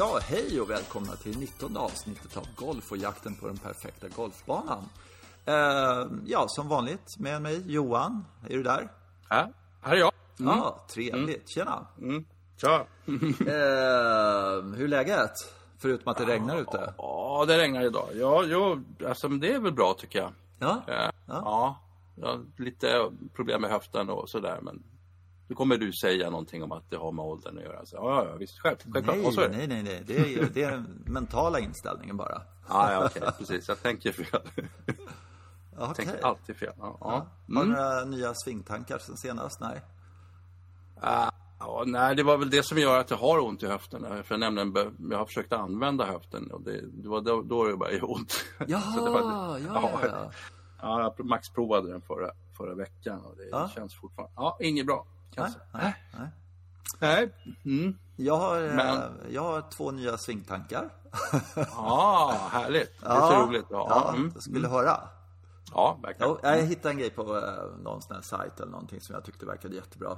Ja, hej och välkomna till 19 avsnittet av Golf och jakten på den perfekta golfbanan. Eh, ja, som vanligt med mig Johan. Är du där? Ja, här är jag. Ja, trevligt. Tjena. Mm. Tja. Eh, hur är läget? Förutom att det regnar ute. Ja, det regnar idag. Ja, jo, alltså, det är väl bra tycker jag. Ja? Eh, ja. jag har lite problem med höften och sådär, men nu kommer du säga någonting om att det har med åldern att göra. Så, ja, ja, visst, själv, självklart. Nej, Och så är det. nej, nej, nej. Det är, det är den mentala inställningen bara. Ja, ja, okej, precis. Jag tänker fel. Ja, Jag tänker alltid fel. Ja, ja. Har du Mm. några nya svingtankar sen senast? Nej. Ah, ja, nej, det var väl det som gör att jag har ont i höften. För jag, nämligen, jag har försökt använda höften och det, det var då, då det började göra ont. Jaha, det var- ja, ja, ja. Ja, jag maxprovade den förra, förra veckan och det Ja. känns fortfarande... Ja, inget bra. Kan Nej, nej, nej. Nej. Mm. Jag har, eh, Men- jag har två nya svingtankar. Ja, härligt. Det är så roligt. Ja, ja mm. jag skulle höra. ja verkligen. Jag hittade en grej på eh, någon sån här sajt eller någonting som jag tyckte verkade jättebra.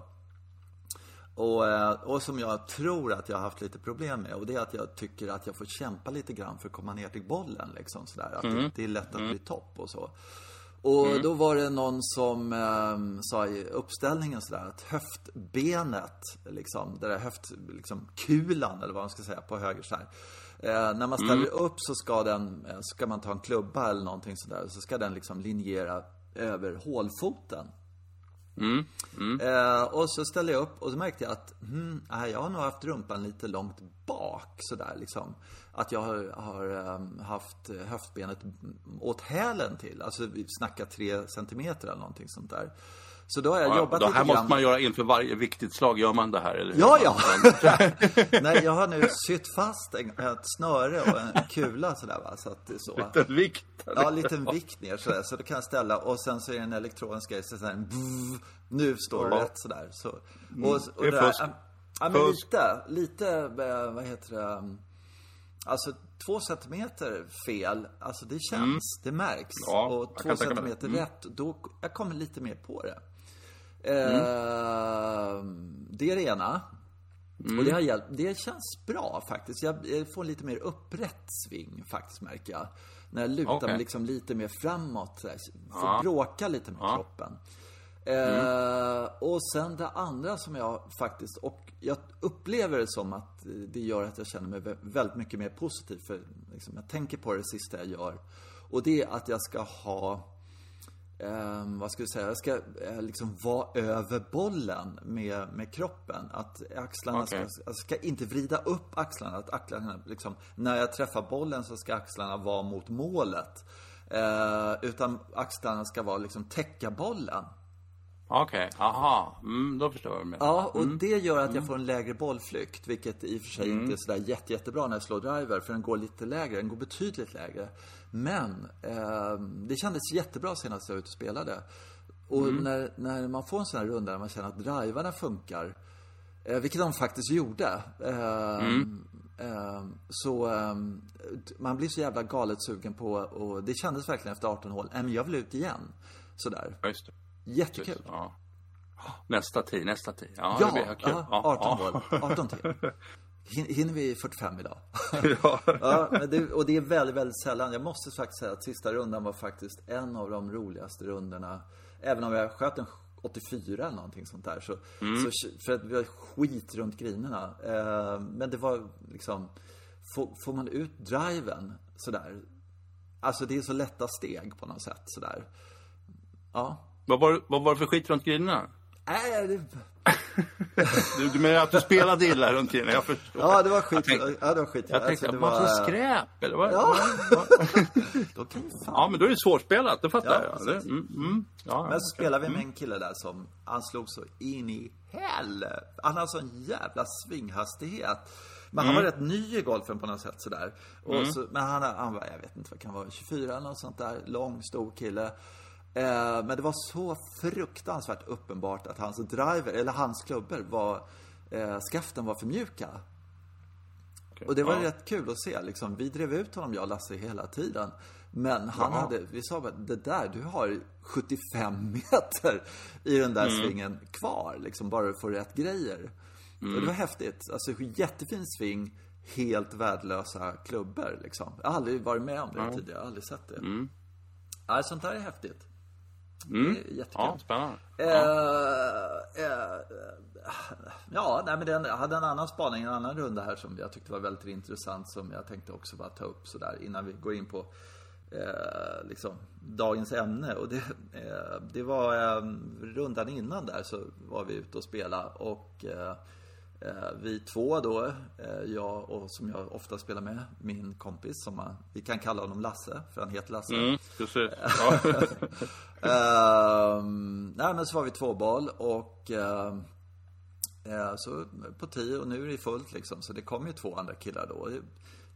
Och, eh, och som jag tror att jag har haft lite problem med. Och det är att jag tycker att jag får kämpa lite grann för att komma ner till bollen. Liksom, sådär. Att det, det är lätt att bli topp och så. Och då var det någon som eh, sa i uppställningen sådär att höftbenet, liksom, det där höft, liksom, kulan eller vad man ska säga på höger så här. Eh, när man ställer upp så ska den, eh, ska man ta en klubba eller någonting sådär. Så ska den liksom linjera över hålfoten. Mm. Mm. Eh, och så ställde jag upp och så märkte jag att hmm, jag har nog haft rumpan lite långt bak sådär liksom. Att jag har, har ehm, haft höftbenet åt hälen till. Alltså vi snackar tre centimeter eller någonting sånt där. Så då har jag Ja, jobbat då lite här grann. måste man göra inför varje viktigt slag. Gör man det här? Eller? Ja, ja! Nej, jag har nu sytt fast en, ett snöre och en kula sådär va. Så att det är så. En vikt. Ja, en liten vikt ner sådär. Så då kan jag ställa och sen så är det en elektronisk grej. Så sådär, bzz, nu står det Ja. rätt sådär. Så, och, och det är fusk. Ja, men lite, lite, eh, vad heter det? um, Alltså två centimeter fel, alltså det känns, det märks. Ja, och två centimeter det. Mm. rätt, då, jag kommer lite mer på det. Eh, det är det ena. Mm. Och det har hjälpt. Det känns bra faktiskt. Jag får en lite mer upprätt sving faktiskt märker jag. När jag lutar Okej. mig liksom lite mer framåt. Så här, får Ja. bråka lite med Ja. kroppen. Eh, och sen det andra som jag faktiskt, och jag upplever det som att det gör att jag känner mig vä- väldigt mycket mer positiv. För liksom, jag tänker på det sista jag gör. Och det är att jag ska ha Ehm, vad ska vi säga, jag ska eh, liksom vara över bollen med, med kroppen. Att axlarna Okej. ska, jag ska inte vrida upp axlarna. Att axlarna liksom, när jag träffar bollen så ska axlarna vara mot målet. Eh, utan axlarna ska vara liksom täcka bollen. Okej, aha. Mm, då förstår jag. Mer. Ja, och det gör att jag får en lägre bollflykt. Vilket i och för sig inte är sådär jätte, jättebra när jag slår driver. För den går lite lägre, den går betydligt lägre. Men eh, det kändes jättebra senast jag var ute och spelade. Och när, när man får en sån här runda där man känner att drivarna funkar. Eh, vilket de faktiskt gjorde. Eh, så eh, man blir så jävla galet sugen på, och det kändes verkligen efter 18 hål, äh, men jag vill ut igen. Sådär. Just det. Jättekul. Ja. Nästa tid, nästa tid. Ja, Ja, det blir kul. ja, 18 hål. 18 till. Hin- Hinner vi 45 idag? Ja. ja, det, och det är väldigt, väldigt sällan. Jag måste faktiskt säga att sista rundan var faktiskt en av de roligaste rundorna. Även om jag sköt en 84 eller någonting sånt där. Så, Mm. så, för att vi har skit runt grinerna. Eh, men det var liksom, får, får man ut driven sådär. Alltså det är så lätta steg på något sätt sådär. Ja. Vad, var, vad var det för skit runt grinerna? Äh, det, Du, du menar att du spelade illa runt grinerna? Jag förstår. ja, det var skit. Jag tänkte, ja, det var skit. jag tänkte Alltså, det vad var- skräp? Eller vad? Ja. Då kan fan ja, men då är det svårspelat. Det fattar Ja, jag. Det, mm, mm. Ja, Men så okej. spelade vi med en kille där som, han slog så in i hell. Han har sån jävla svinghastighet. Men han var rätt ny i golfen på något sätt sådär. Och så, men han, han var, jag vet inte vad kan vara, 24 eller något sånt där. Lång, stor kille. Eh, men det var så fruktansvärt uppenbart att hans driver, eller hans klubbor var, eh, skaften var för mjuka. Okej. Och det var ja. rätt kul att se liksom. Vi drev ut honom, jag och Lasse, hela tiden. Men han Jaha. hade, vi sa bara, det där, du har 75 meter i den där Mm. svingen kvar, liksom, bara du får rätt grejer. Och det var häftigt. Alltså, jättefin sving, helt värdelösa klubbor liksom. Jag har aldrig varit med om det Mm. tidigare, jag har aldrig sett det. Ja, sånt där är häftigt. Mm. Jättekul. Ja, spännande. Eh, eh, ja, nej, men den, jag hade en annan spaning, en annan runda här som jag tyckte var väldigt intressant som jag tänkte också bara ta upp sådär innan vi går in på eh, liksom, dagens ämne. Och det, eh, det var eh, rundan innan där så var vi ute och spela och eh, eh, vi två då, eh, jag och som jag ofta spelar med, min kompis som man, vi kan kalla honom Lasse, för han heter Lasse. Mm, precis. Ja. Ehm, nej men så var vi två boll och ehm, eh, så på tio och nu är det fullt liksom. Så det kommer ju två andra killar då.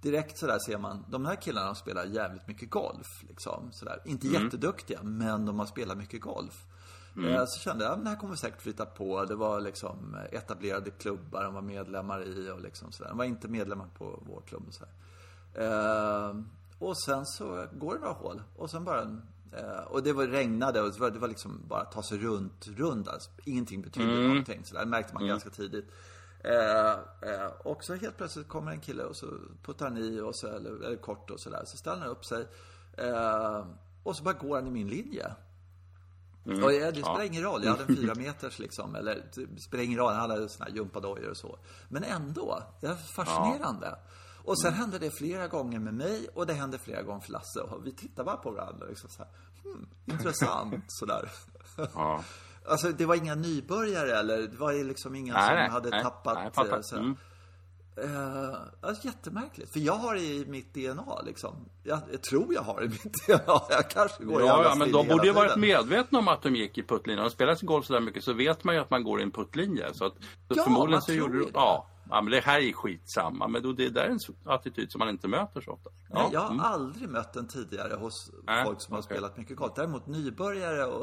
Direkt sådär ser man, de här killarna spelar jävligt mycket golf liksom. Sådär. Inte jätteduktiga, men de har spelat mycket golf. Eh, Så kände jag, men det här kommer säkert flytta på. Det var liksom etablerade klubbar de var medlemmar i och liksom sådär. De var inte medlemmar på vår klubb och sådär. Eh, och sen så går det några hål och sen bara eh, och det var regnade och det var, det var liksom bara ta sig runt, runda. Ingenting betydde någonting. Så det märkte man ganska tidigt. Eh, eh, och så helt plötsligt kommer en kille och så puttar han i och så, eller, eller kort och sådär. Så ställer han upp sig. Eh, och så bara går han i min linje. Och jag, det spelar ingen roll, jag hade en fyra meters liksom, eller det spelar ingen roll, han hade såna här gympadojor och så. Men ändå, det är fascinerande. Och sen hände det flera gånger med mig och det hände flera gånger för Lasse. Och vi tittar bara på varandra liksom så här, hmm, intressant sådär. Ja. Alltså det var inga nybörjare eller det var liksom inga Nej, som nej, hade nej, tappat nej. Eh, alltså, jättemärkligt. För jag har i mitt DNA liksom. Jag, jag tror jag har i mitt DNA. Jag kanske går Ja, ja, men de borde ju varit medvetna om att de gick i puttlinjen. De spelar sig golf så där mycket så vet man ju att man går i en puttlinje. Så att, så Ja, förmodligen så gjorde du... det. Ja, ja, men det här är skitsamma. Men då, det där är en attityd som man inte möter så ofta. Ja, Nej, jag har mm. aldrig mött den tidigare hos Nej, folk som har okej. spelat mycket golf. Däremot nybörjare och,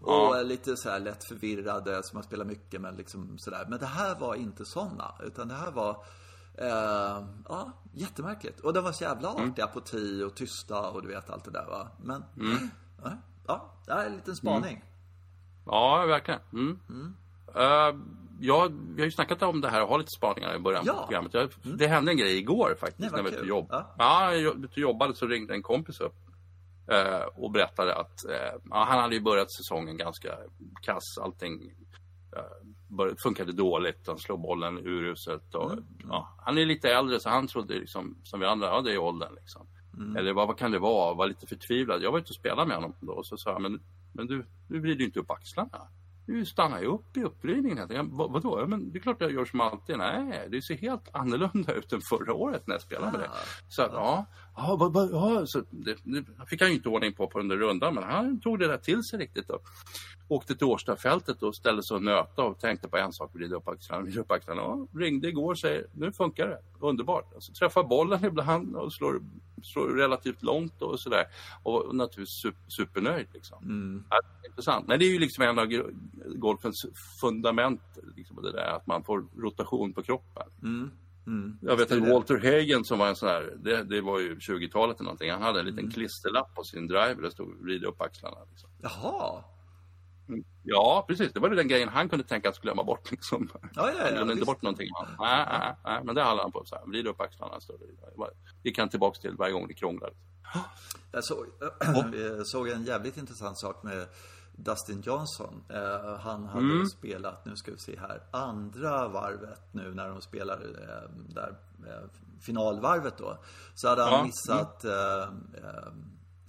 och Ja. lite så här lätt förvirrade som har spelat mycket men liksom sådär. Men det här var inte sådana. Utan det här var eh, ja, jättemärkligt. Och de var så jävla Mm. artiga på tio och tysta och du vet allt det där va. Men, Mm. ja, ja, det här är en liten spaning. Ja, verkligen. Mm. Eh, ja, vi har ju snackat om det här och har lite spaningar i början Ja. på programmet. Jag, Det hände en grej igår faktiskt Nej, när vi jobb. Ja. Ja, jag jobbade så ringde en kompis upp eh, och berättade att eh, ja, han hade ju börjat säsongen ganska kass. Allting eh, funkade dåligt. Han slog bollen uruselt. Och, ja, han är lite äldre så han trodde liksom, som vi andra, ja det är åldern liksom. Eller vad, vad kan det vara? Var lite förtvivlad. Jag var ute och spelade med honom då och så sa jag, men, men du, du vrider ju inte upp axlarna. Du stannar ju upp i uppvridningen. Jag vad, vadå? Ja, men det är klart jag gör som alltid. Nej, det ser helt annorlunda ut än förra året när jag spelade med dig. Så att, ja, ja, vad, vad, ja så det, det fick han ju inte ordning på på under rundan, men han tog det där till sig riktigt. Då. Åkte till Årstafältet och ställde sig och nöta och tänkte på en sak, vrida upp axlarna, vrida upp axlarna. Ja, ringde igår och säger, nu funkar det, underbart. Och så träffar bollen ibland och slår, slår relativt långt och sådär. Och naturligtvis super, supernöjd liksom. Ja, det är intressant. Men det är ju liksom en av golfens fundament, liksom det där att man får rotation på kroppen. Jag vet Det är att. Walter Hagen som var en sån här, det, det var ju 20-talet eller någonting, han hade en Mm. liten klisterlapp på sin driver där det stod vrida upp axlarna. Liksom. Jaha. Ja, precis. Det var ju den grejen han kunde tänka att glömma bort. Liksom. Ja, ja, ja, han glömde inte bort någonting. Nej, nej, nej, men det hade han på. Så här, vrida upp axlarna. Så det gick han tillbaks till varje gång det krånglade. Jag såg, jag såg en jävligt intressant sak med Dustin Johnson. Eh, han hade Mm. spelat, nu ska vi se här, andra varvet nu när de spelar eh, där, eh, finalvarvet då. Så hade han Ja, missat, eh, eh,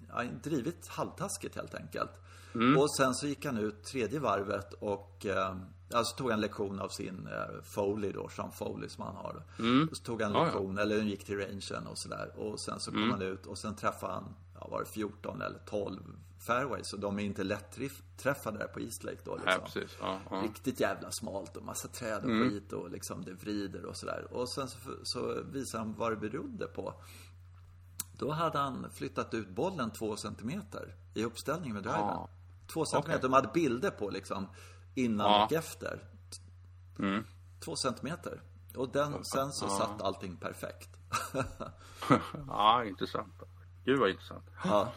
ja, drivit halvtaskigt helt enkelt. Mm. Och sen så gick han ut tredje varvet och eh, Alltså tog han lektion av sin eh, Foley då, Sean Foley som han har. Och så tog han Mm. Ja, ja. lektion, eller han gick till rangen och sådär. Och sen så kom Mm. han ut och sen träffade han, ja var det 14 eller 12 fairways. Så de är inte lätt träffade där på Eastlake då liksom. Ja, ja. Riktigt jävla smalt och massa träd och Mm. skit och liksom det vrider och sådär. Och sen så, så visade han vad det berodde på. Då hade han flyttat ut bollen två centimeter i uppställningen med driven. Ja. Två centimeter. Okej. De hade bilder på liksom innan Ja. och efter. Mm. Två centimeter. Och den, sen så satt allting perfekt. ja, intressant. Gud vad intressant. Ja.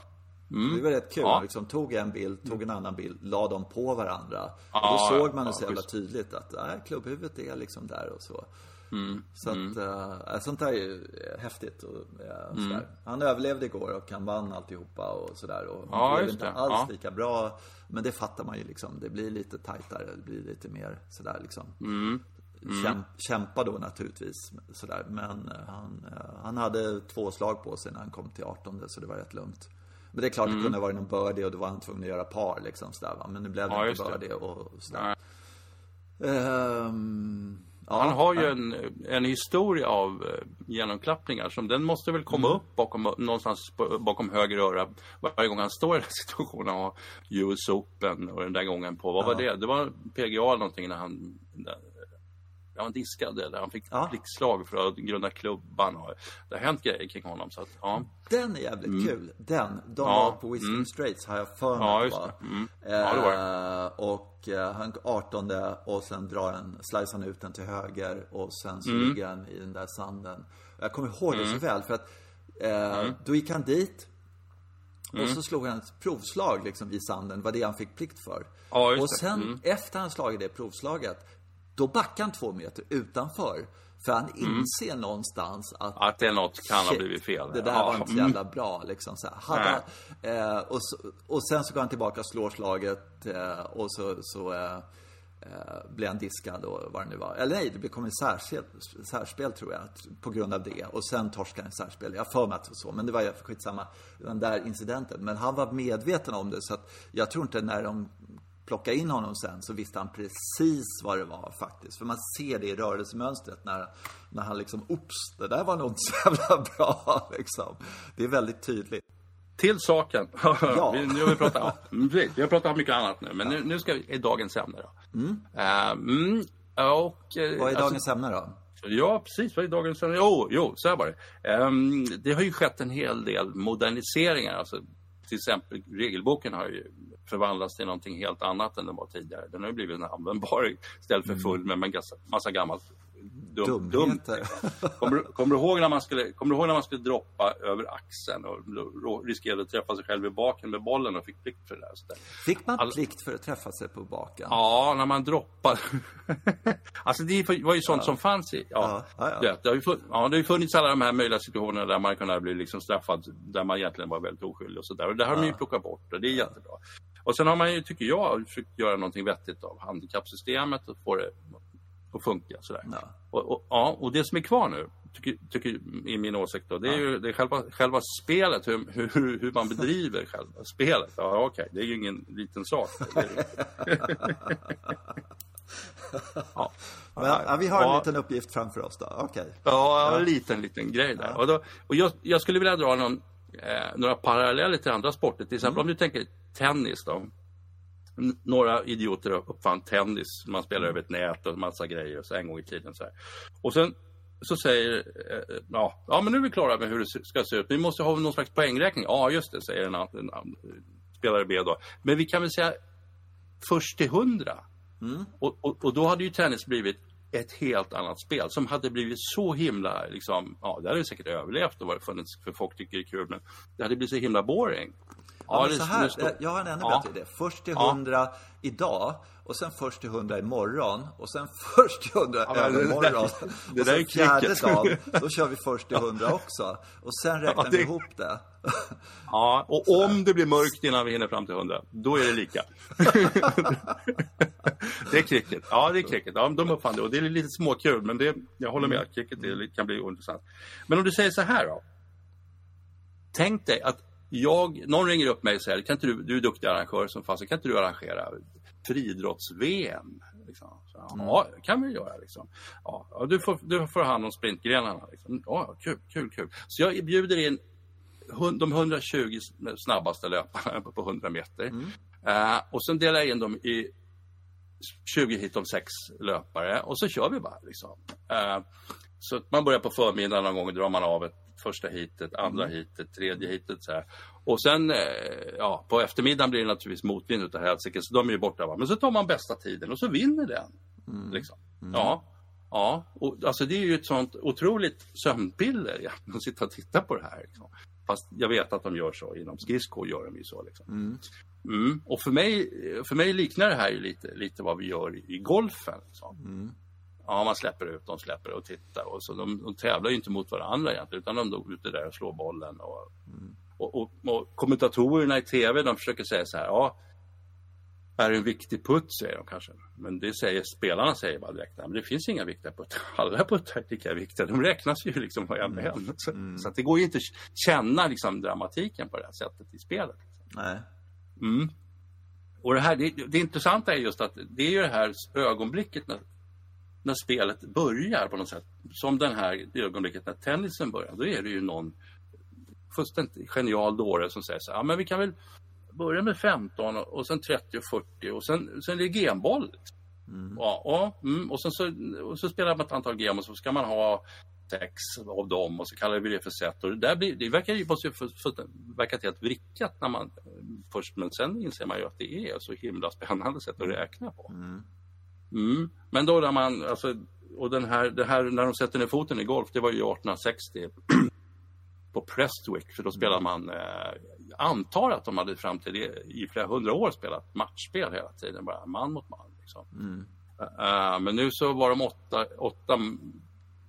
Det var rätt kul. Ja. Man liksom tog en bild, tog en annan bild, la dem på varandra. Ja, och då såg ja, man det ja, så jävla tydligt att nej, klubbhuvudet är liksom där och så. Mm. Så att, äh, sånt där är ju häftigt och äh, sådär. Han överlevde igår och han vann alltihopa och sådär. Och Ja, blev inte det. alls Ja. lika bra. Men det fattar man ju liksom. Det blir lite tajtare, det blir lite mer sådär liksom. Mm. Käm, kämpa då naturligtvis sådär. Men äh, han, äh, han hade två slag på sig när han kom till 18 så det var rätt lugnt. Men det är klart Mm. det kunde ha varit någon birdie och då var han tvungen att göra par liksom sådär va. Men nu blev det Ja, inte birdie och sådär. Ja, Han har ju en, en historia av eh, genomklappningar som den måste väl komma Mm. upp bakom, någonstans på- bakom höger öra varje gång han står i den situationen och US Open och den där gången på, vad var det? Det var PGA eller någonting när han Ja, han diskade eller han fick Ja. blickslag för att grunda klubban och det har hänt grejer kring honom så att ja. Den är jävligt kul. Den. De Mm. Ja, var på Whiskey mm. Straits har jag för mig Ja, just det det. Mm. Ja, det var Eh, och eh, han 18 och sen drar han, slicear han ut den till höger och sen så Mm. ligger han i den där sanden. Jag kommer ihåg det så väl för att eh, då gick han dit Mm. och så slog han ett provslag liksom i sanden, var det han fick plikt för. Ja, och det. sen Mm. efter han slagit det provslaget, då backar han två meter utanför. För han inser någonstans att Att det är något kan ha blivit fel. Det där Ja, var inte så mm. jävla bra liksom. Så här. Hade, eh, och, så, och sen så går han tillbaka och slår slaget eh, och så, så eh, eh, blir han diskad och vad det nu var. Eller nej, det kom en särspel, särspel tror jag, på grund av det. Och sen torskade han särspel. Jag för mig att det var så, men det var skitsamma. Den där incidenten. Men han var medveten om det så att jag tror inte när de plockade in honom sen så visste han precis vad det var faktiskt. För man ser det i rörelsemönstret när, när han liksom, oops, det där var nog inte så jävla bra liksom. Det är väldigt tydligt. Till saken. Ja. vi, nu har vi pratat, ja, mm, vi har pratat mycket annat nu, men nu, nu ska vi i dagens ämne då. Mm, och, eh, Vad är alltså, dagens ämne då? Ja, precis. Vad är dagens ämne? Jo, jo, så här var det. Ehm, det har ju skett en hel del moderniseringar. Alltså, till exempel regelboken har ju förvandlats till någonting helt annat än den var tidigare. Den har ju blivit en användbar istället för full med en massa gammalt dum. Dumheter. Kommer, du- kommer, du ihåg när man skulle, kommer du ihåg när man skulle droppa över axeln och riskerade att träffa sig själv i baken med bollen och fick plikt för det där? Fick man All- plikt för att träffa sig på baken? Ja, när man droppar. alltså det var ju sånt som fanns i. Ja, Ja, ja, ja. vet, Det, har ju funnits, ja, det har funnits alla de här möjliga situationerna där man kunde bli liksom straffad där man egentligen var väldigt oskyldig och sådär. Och det har de ju plockat bort och det är jättebra. Och sen har man ju, tycker jag, försökt göra någonting vettigt av handikappsystemet och få det att funka sådär. Ja. Och, och, ja, och det som är kvar nu, tycker, tycker i min åsikt då, det är ju det är själva, själva spelet, hur, hur, hur man bedriver själva spelet. Ja, okej, det är ju ingen liten sak. Ja. Men, ja, vi har en Ja. liten uppgift framför oss då. Okej. Ja, en liten, liten grej där. Och, då, och jag, jag skulle vilja dra någon, eh, några paralleller till andra sporter. Till exempel om du tänker tennis då. Några idioter uppfann tennis. Man spelar över ett nät och en massa grejer så en gång i tiden. Så här. Och sen så säger, eh, ja, ja men nu är vi klara med hur det ska se ut. Vi måste ha någon slags poängräkning. Ja, just det, säger en, en, annan spelare B då. Men vi kan väl säga först till hundra. Och, och, och då hade ju tennis blivit ett helt annat spel som hade blivit så himla, liksom, ja det hade säkert överlevt och varit funnits för folk tycker det är kul men det hade blivit så himla boring. Ja, men det- så här, det jag har en ännu Ja. bättre idé. Först till Ja. 100 idag och sen först till 100 imorgon och sen först till 100 Ja, det övermorgon. där- det och sen fjärde dagen, då kör vi först till 100 också. Och sen räknar Ja, vi det- ihop det. Ja, och om det blir mörkt innan vi hinner fram till 100, då är det lika. det är cricket. Ja, det är cricket. Ja, de uppfann det och det är lite småkul, men det, jag håller med. Cricket är, kan bli intressant. Men om du säger så här då. Tänk dig att jag, någon ringer upp mig och säger, kan inte du, du är duktig arrangör som fast, kan inte du arrangera friidrotts-VM? Liksom. Så, Ja, det kan vi göra. Liksom. Ja, du, får, du får hand om sprintgrenarna. Liksom. Ja, kul, kul, kul. Så jag bjuder in de 120 snabbaste löparna på 100 meter. Eh, och sen delar jag in dem i 20 hit om sex löpare och så kör vi bara. Liksom. Eh, så man börjar på förmiddagen någon gång, drar man av ett första hitet, andra hitet, tredje hitet. Så här. Och sen eh, ja, på eftermiddagen blir det naturligtvis motvind utav helsike, så de är ju borta. Va? Men så tar man bästa tiden och så vinner den. Liksom. Ja, ja. Och, alltså, det är ju ett sånt otroligt sömnpiller ja, att sitta och titta på det här. Liksom. Fast jag vet att de gör så, inom skridsko gör de ju så. Liksom. Mm. Och för mig, för mig liknar det här ju lite, lite vad vi gör i, i golfen. Liksom. Ja, man släpper ut dem, släpper och tittar. Och så de, de tävlar ju inte mot varandra egentligen, utan de är ute där och slår bollen. Och, mm. och, och, och, kommentatorerna i tv, de försöker säga så här, ja, är en viktig putt, säger de kanske. Men det säger spelarna säger bara direkt, men det finns inga viktiga puttar. Alla puttar är lika viktiga, de räknas ju liksom på en mm. Så, mm. så det går ju inte att känna liksom, dramatiken på det här sättet i spelet. Nej. Mm. Och det, här, det, det intressanta är just att det är ju det här ögonblicket när, när spelet börjar på något sätt. Som det här ögonblicket när tennisen börjar. Då är det ju någon fullständigt genial dåre som säger så här, ja men vi kan väl börja med 15 och sen 30 och 40 och sen, sen är det genboll. Mm. Ja, ja mm, och sen så, och så spelar man ett antal gem och så ska man ha sex av dem och så kallar vi det för set. Och det, där blir, det verkar ju måste för, för, verkat helt vrickat när man först, men sen inser man ju att det är så himla spännande sätt att räkna på. Mm. Mm. Men då när man, alltså, och den här, det här när de sätter ner foten i golf, det var ju 1860 på Prestwick, för då spelade man, eh, antar att de hade fram till det i flera hundra år spelat matchspel hela tiden, bara man mot man. Liksom. Mm. Uh, men nu så var de åtta, åtta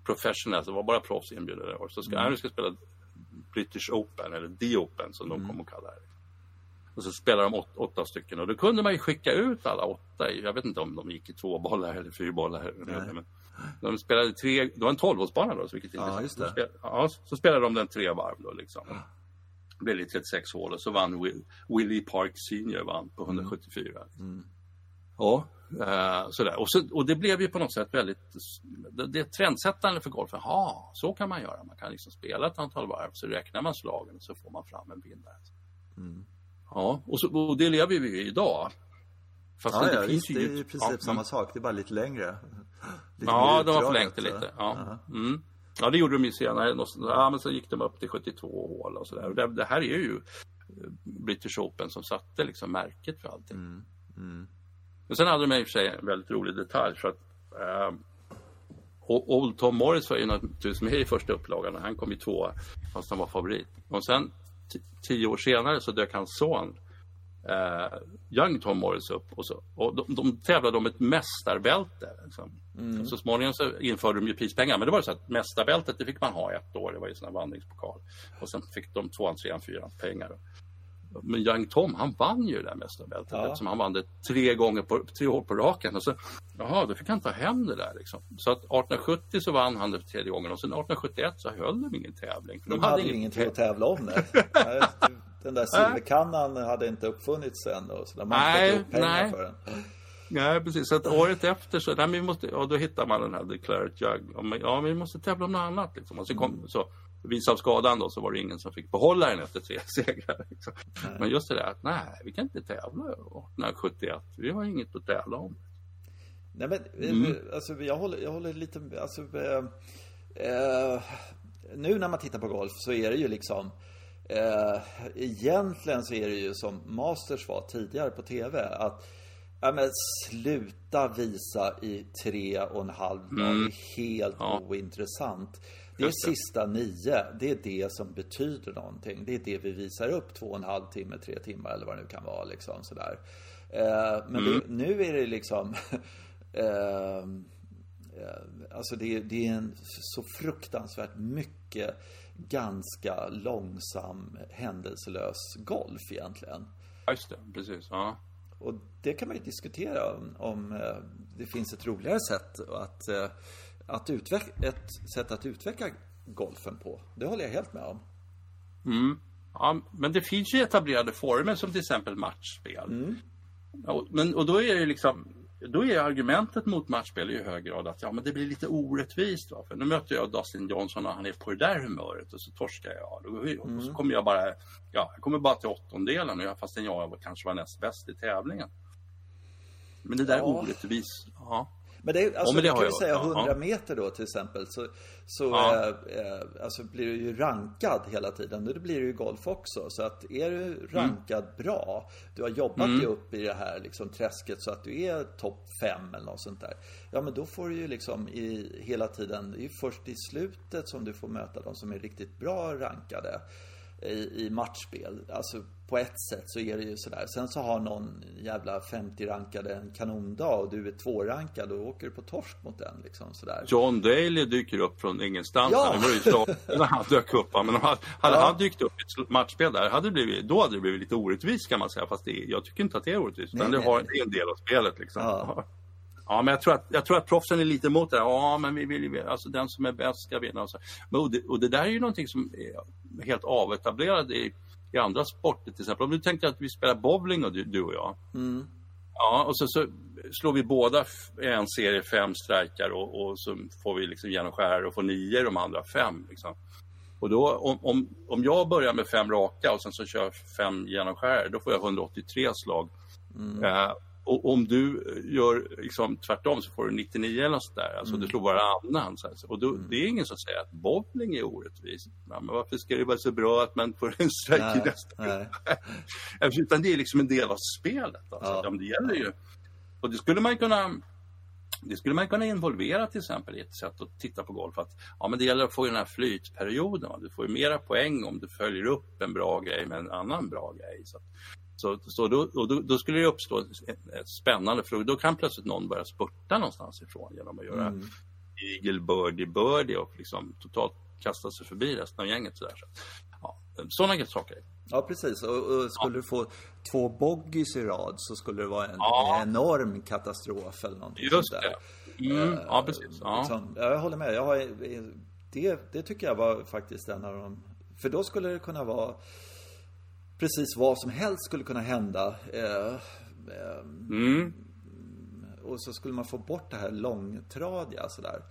professionals, det var bara proffs inbjudna år. Så ska, mm. nu ska spela British Open, eller The Open som mm. de kommer att kalla det. Och så spelar de åt, åtta stycken och då kunde man ju skicka ut alla åtta. Jag vet inte om de gick i två bollar eller fyra bollar. Men de spelade tre, det var en tolvhålsbana då. Så, vilket ja, just det. Spelade, ja, så spelade de den tre varv då liksom. Det blev det 36 hål och så vann Will, Willie Park Senior vann på 174. Mm. Ja, uh, sådär. Och, så, och det blev ju på något sätt väldigt, det, det är trendsättande för golfen. Ja, så kan man göra. Man kan liksom spela ett antal varv så räknar man slagen och så får man fram en vinnare. Mm. Ja, och, så, och det lever vi i idag. Fast ja, det, ja, finns visst, ju... det är i princip ja, samma mm. sak, det är bara lite längre. Lite ja, de har förlängt det lite. Ja. Mm. ja, det gjorde de ju senare. Ja, men så gick de upp till 72 hål och sådär. Det, det här är ju eh, British Open som satte liksom märket för allting. Mm. Mm. Men sen hade de i och för sig en väldigt rolig detalj för att eh, Old Tom Morris var ju naturligtvis med i första upplagan han kom ju tvåa fast han var favorit. Och sen tio år senare så dök hans son eh, Young Tom Morris upp och, så, och de, de tävlade om ett mästarbälte. Liksom. Mm. Så småningom så införde de ju prispengar men det var så att mästarbältet det fick man ha ett år, det var ju sån vandringspokal. Och sen fick de tvåan, trean, fyran pengar. Men Young Tom, han vann ju det där mästarbältet ja. eftersom han vann det tre gånger på, tre år på raken. Och så, jaha, då fick han ta hem det där liksom. Så att 1870 så vann han det för tredje gången och sen 1871 så höll de ingen tävling. De, de hade, hade ingenting att tävla om det. den där silverkannan hade inte uppfunnits än och så där man nej, upp pengar nej. för den. Nej, precis. Så att året efter så, nej, vi måste, ja, då hittar man den här Declared Jug. Ja, vi måste tävla om något annat liksom. Och så kom, så, vis av skadan då så var det ingen som fick behålla den efter tre segrar. Liksom. Men just det där att nej, vi kan inte tävla 1871. Vi har inget att tävla om. Nej men, mm. alltså jag håller, jag håller lite, alltså eh, eh, Nu när man tittar på golf så är det ju liksom eh, Egentligen så är det ju som Masters var tidigare på TV att Ja men sluta visa i tre och en halv dag. Mm. Det är helt ja. ointressant. Det är sista nio. Det är det som betyder någonting. Det är det vi visar upp två och en halv timme, tre timmar eller vad det nu kan vara. Liksom, sådär. Eh, men mm. det, nu är det liksom eh, eh, Alltså det, det, är en så fruktansvärt mycket ganska långsam händelselös golf egentligen. Just det, precis. Ja. Och det kan man ju diskutera om, om eh, det finns ett roligare sätt att att utveckla, ett sätt att utveckla golfen på. Det håller jag helt med om. Mm. Ja, men det finns ju etablerade former som till exempel matchspel. Mm. Ja, men, och då är det liksom då är argumentet mot matchspel i hög grad att ja, men det blir lite orättvist. Va? För nu möter jag Dustin Johnson och han är på det där humöret och så torskar jag. Och, mm. och så kommer jag bara, ja, jag kommer bara till åttondelen fastän jag kanske var näst bäst i tävlingen. Men det där ja. orättvist. Ja. Men det, alltså, ja, men det kan vi säga 100 ja. meter då till exempel så, så ja. eh, alltså blir du ju rankad hela tiden. Det blir ju golf också. Så att är du rankad mm. bra, du har jobbat mm. dig upp i det här liksom, träsket så att du är topp 5 eller något sånt där. Ja men då får du ju liksom i, hela tiden, det är ju först i slutet som du får möta de som är riktigt bra rankade. I, i matchspel. Alltså på ett sätt så är det ju sådär. Sen så har någon jävla 50-rankade en kanondag och du är tvårankad och åker på torsk mot den liksom sådär. John Daly dyker upp från ingenstans. Ja. Det var ju så när han dök upp. Men om han, hade Ja. han dykt upp i ett matchspel där, hade det blivit, då hade det blivit lite orättvist kan man säga. Fast det, jag tycker inte att det är orättvist. Nej, Men det, har, det är en del av spelet liksom. Ja. Ja, men jag tror, att, jag tror att proffsen är lite emot det. Ja, men vi vill ju, alltså den som är bäst ska vinna. Och, så. Men, och, det, och det där är ju någonting som är helt avetablerat i, i andra sporter till exempel. Om du tänkte att vi spelar bowling och du, du och jag. Ja, och så, så slår vi båda en serie fem strikar och, och så får vi liksom genomskära och får nio de andra fem. Liksom. Och då om, om, om jag börjar med fem raka och sen så kör fem genomskärare, då får jag 183 slag. Eh, och om du gör liksom tvärtom så får du 99 eller något där. Alltså du slår varannan. Så. Och då, det är ingen som säger att bowling är orättvist. Ja, men varför ska det vara så bra att man får en strike i nästa nej. Utan det är liksom en del av spelet. Alltså. Ja. Ja. det gäller ju. Och det skulle man kunna det skulle man kunna involvera till exempel i ett sätt att titta på golf. Att, ja, men det gäller att få den här flytperioden. Va? Du får ju mera poäng om du följer upp en bra grej med en annan bra grej. Så, så, så då, och då, då skulle det uppstå ett, ett spännande, för då kan plötsligt någon börja spurta någonstans ifrån genom att göra Mm. eagle, birdie, birdie och liksom totalt kasta sig förbi resten av gänget. Sådär. Så, ja, sådana saker. Ja, precis. Och, och skulle du få två boggies i rad så skulle det vara en Ja. enorm katastrof eller någonting Just sånt där. det. Mm, ja, precis. Ja. Liksom, ja, jag håller med. Jag har, det, det tycker jag var faktiskt en av de... För då skulle det kunna vara precis vad som helst skulle kunna hända. Eh, eh, Mm. och så skulle man få bort det här långtradiga sådär.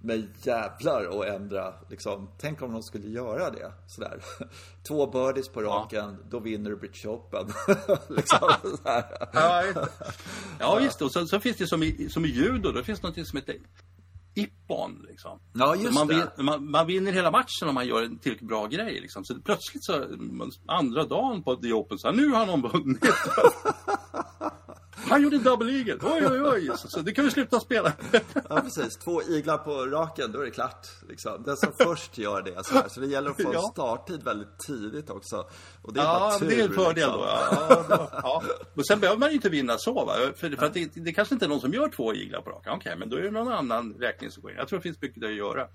Men jävlar och ändra liksom. Tänk om de skulle göra det sådär. Två birdies på raken, då vinner du British Open. liksom. Ja, just det. ja. Och så, så finns det som i, som i judo, då finns det något som heter ippon. Liksom. Ja, just man, det. man, man vinner hela matchen om man gör en tillräckligt bra grej. Liksom. Så plötsligt så, andra dagen på The Open, så här, nu har någon vunnit. Han gjorde en double eagle. Oj, oj, oj. Så, så det kan vi sluta spela. Ja, precis. Två iglar på raken, då är det klart. Liksom. Den som först gör det. Så, här. så det gäller att få Ja. starttid väldigt tidigt också. Och det är Ja, tur, det är en fördel liksom. då. Ja, ja, ja. Men sen behöver man ju inte vinna så. Va? För, för att det, det kanske inte är någon som gör två iglar på raken. Okej, men då är det någon annan räkning som går in. Jag tror det finns mycket att göra.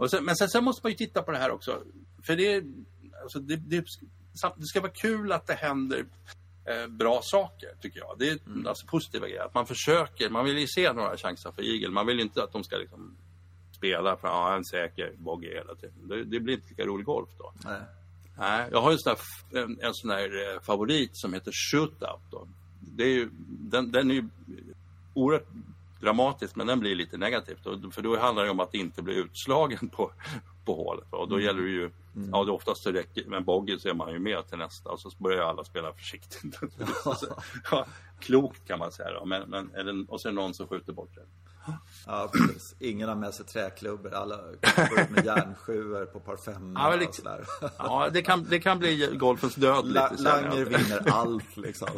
Och sen, men sen, sen måste man ju titta på det här också. För det, alltså det, det, det ska vara kul att det händer eh, bra saker, tycker jag. Det är alltså positiva grejer. Att man försöker. Man vill ju se några chanser för igel. Man vill ju inte att de ska liksom spela för ja, en säker bogey hela tiden. Det, det blir inte lika rolig golf då. Nej. Nej, jag har ju sån här, en, en sån här eh, favorit som heter Shootout. Då. Det är ju, den, den är ju oerhört dramatisk, men den blir lite negativt. För då handlar det om att inte bli utslagen på, på hålet. Och då gäller det ju, ja det oftast så räcker, med bogey så är man ju med till nästa och så börjar alla spela försiktigt. Ja, klokt kan man säga då, men, men, är det, och så är det någon som skjuter bort det. Ja, precis. Ingen har med sig träklubbor. Alla går ut med järnsjuor på par fem Ja, men och sådär. Ja, det kan, det kan bli golfens död La, lite Langer vinner allt liksom.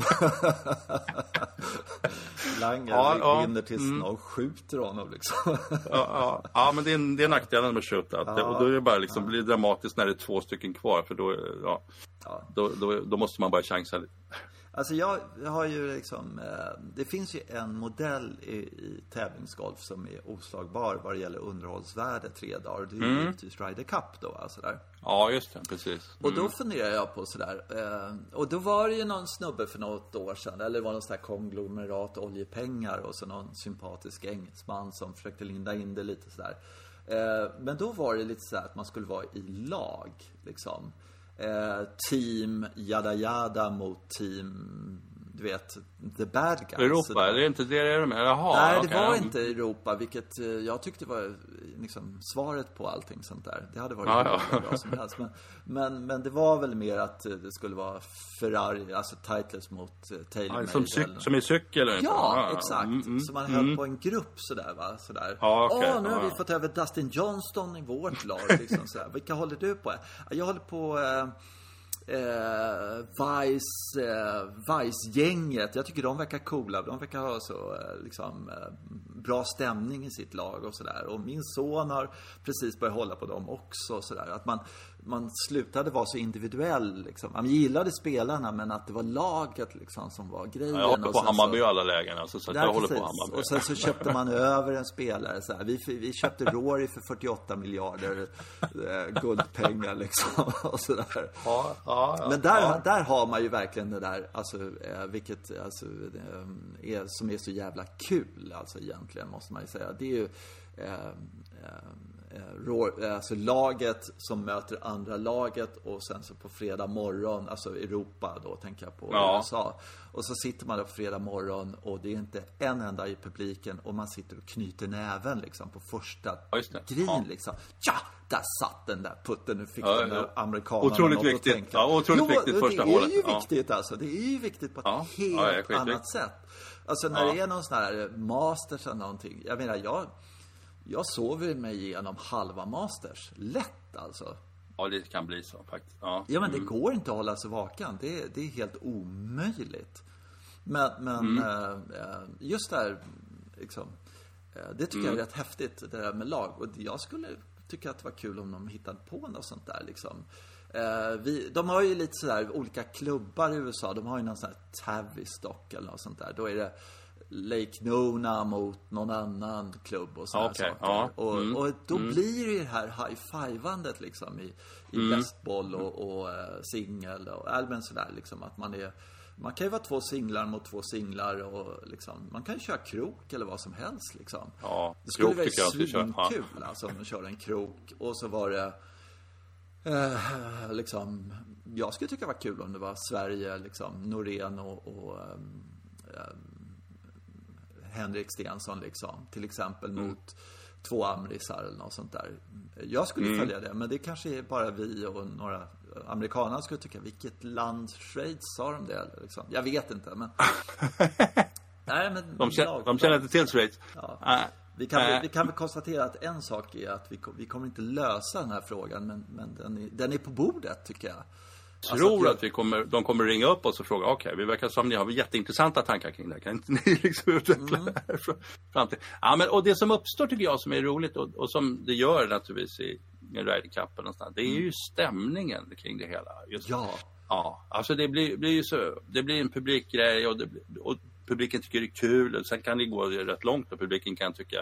Langer Ja, ja. Mm. vinner tills någon skjuter honom liksom. Ja, ja, ja, men det är, det är nackdelen med shootout. Och då är det bara liksom, blir det dramatiskt när det är två stycken kvar. För då, ja, Ja. då, då, då måste man bara chansa lite. Alltså jag, har ju liksom, eh, det finns ju en modell i, i tävlingsgolf som är oslagbar vad det gäller underhållsvärde tre dagar. Det är Mm. ju givetvis Ryder Cup då, alltså där. Ja, just det. Precis. Och då funderar jag på sådär, eh, och då var det ju någon snubbe för något år sedan, eller det var någon sån här konglomerat oljepengar och så någon sympatisk engelsman som försökte linda in det lite sådär. Eh, men då var det lite sådär att man skulle vara i lag, liksom. Eh, team Yada Yada mot team, du vet, the bad guys. Europa, sådär. är det inte det det är med? Jaha, Nej, det okej. var inte Europa, vilket eh, jag tyckte var liksom, svaret på allting sånt där. Det hade varit Ja, ja. bra som helst. Men, men, men det var väl mer att eh, det skulle vara Ferrari, alltså Titles mot eh, Taylor Ja, som, cyk, som i cykel? Eller Ja, inte? exakt. Mm, mm, så man mm. höll på en grupp sådär va. Sådär. Ja, okej. Åh, nu har Ja, vi ja. fått över Dustin Johnston i vårt lag. Liksom, sådär. Vilka håller du på? Ja, Jag håller på eh, eh, Vice, eh, Vice-gänget. Jag tycker de verkar coola. De verkar ha så eh, liksom, eh, bra stämning i sitt lag och sådär. Och min son har precis börjat hålla på dem också. Sådär. Att man, man slutade vara så individuell. Liksom. Man gillade spelarna men att det var laget liksom, som var grejen. Ja, jag håller på Hammarby så- alla lägen. Alltså, så att Ja, jag håller precis. på Hammarby. Och sen så köpte man över en spelare så här. Vi, vi köpte Rory för 48 miljarder eh, guldpengar liksom. Och sådär. Ja, ja, ja, Men där, där har man ju verkligen det där, alltså, eh, vilket alltså, eh, är, som är så jävla kul, alltså egentligen, måste man ju säga. Det är ju eh, eh, eh, alltså laget som möter andra laget och sen så på fredag morgon, alltså Europa då tänker jag på Ja. USA. Och så sitter man där på fredag morgon och det är inte en enda i publiken och man sitter och knyter näven liksom på första Ja, grin Ja. liksom. Ja, där satt den där putten, nu fick Ja, den där ja. amerikanen Otroligt något att viktigt. tänka. Ja, otroligt jo, viktigt första det är hålet. ju Ja. viktigt alltså. Det är ju viktigt på ett Ja. helt annat sätt. Alltså när Ja. det är någon sån här masters eller någonting. Jag menar, jag, jag sover mig igenom halva masters. Lätt alltså. ja, det kan bli så faktiskt. Ja. Ja, men det går inte att hålla sig vaken. Det, det är helt omöjligt. Men, men Mm. eh, eh, just det här, liksom, eh, det tycker Mm. jag är rätt häftigt, det där med lag. Och jag skulle tycka att det var kul om de hittade på något sånt där liksom. Vi, de har ju lite sådär olika klubbar i USA. De har ju någon sån här Tavistock eller något sånt där. Då är det Lake Nona mot någon annan klubb och sådana Okej, saker. ja. Och, Mm. och då blir det ju det här high-fivandet liksom i, i Mm. bästboll och, och eh, singel och allmänt sådär liksom att man är man kan ju vara två singlar mot två singlar och liksom, man kan ju köra krok eller vad som helst liksom. Ja, det skulle krok vara. Ja. svinkul alltså om man kör en krok och så var det eh, liksom, jag skulle tycka det var kul om det var Sverige, liksom, Norén och, och ehm, Henrik Stensson liksom, till exempel Mm. mot två amrisar eller något sånt där. Jag skulle Mm. följa det, men det kanske är bara vi och några amerikaner skulle tycka, vilket land, Schweiz, sa de det liksom? Jag vet inte, men... Nej, men De, känner, de känner inte till Schweiz? Ja. Vi kan, väl, vi kan väl konstatera att en sak är att vi, vi kommer inte lösa den här frågan, men, men den, är, den är på bordet tycker jag. Tror Alltså, att vi kommer, de kommer ringa upp oss och fråga, okej, vi verkar som ni har jätteintressanta tankar kring det här. Kan inte ni liksom utveckla Mm. det här fram- till... Ja, men och det som uppstår tycker jag som är roligt och, och som det gör naturligtvis i, i Ryder Cupen och sånt, det är ju stämningen kring det hela. Just, Mm. Ja, Ja, alltså det blir, blir ju så, det blir en publikgrej och, det, och publiken tycker det är kul. Och sen kan det gå rätt långt och publiken kan tycka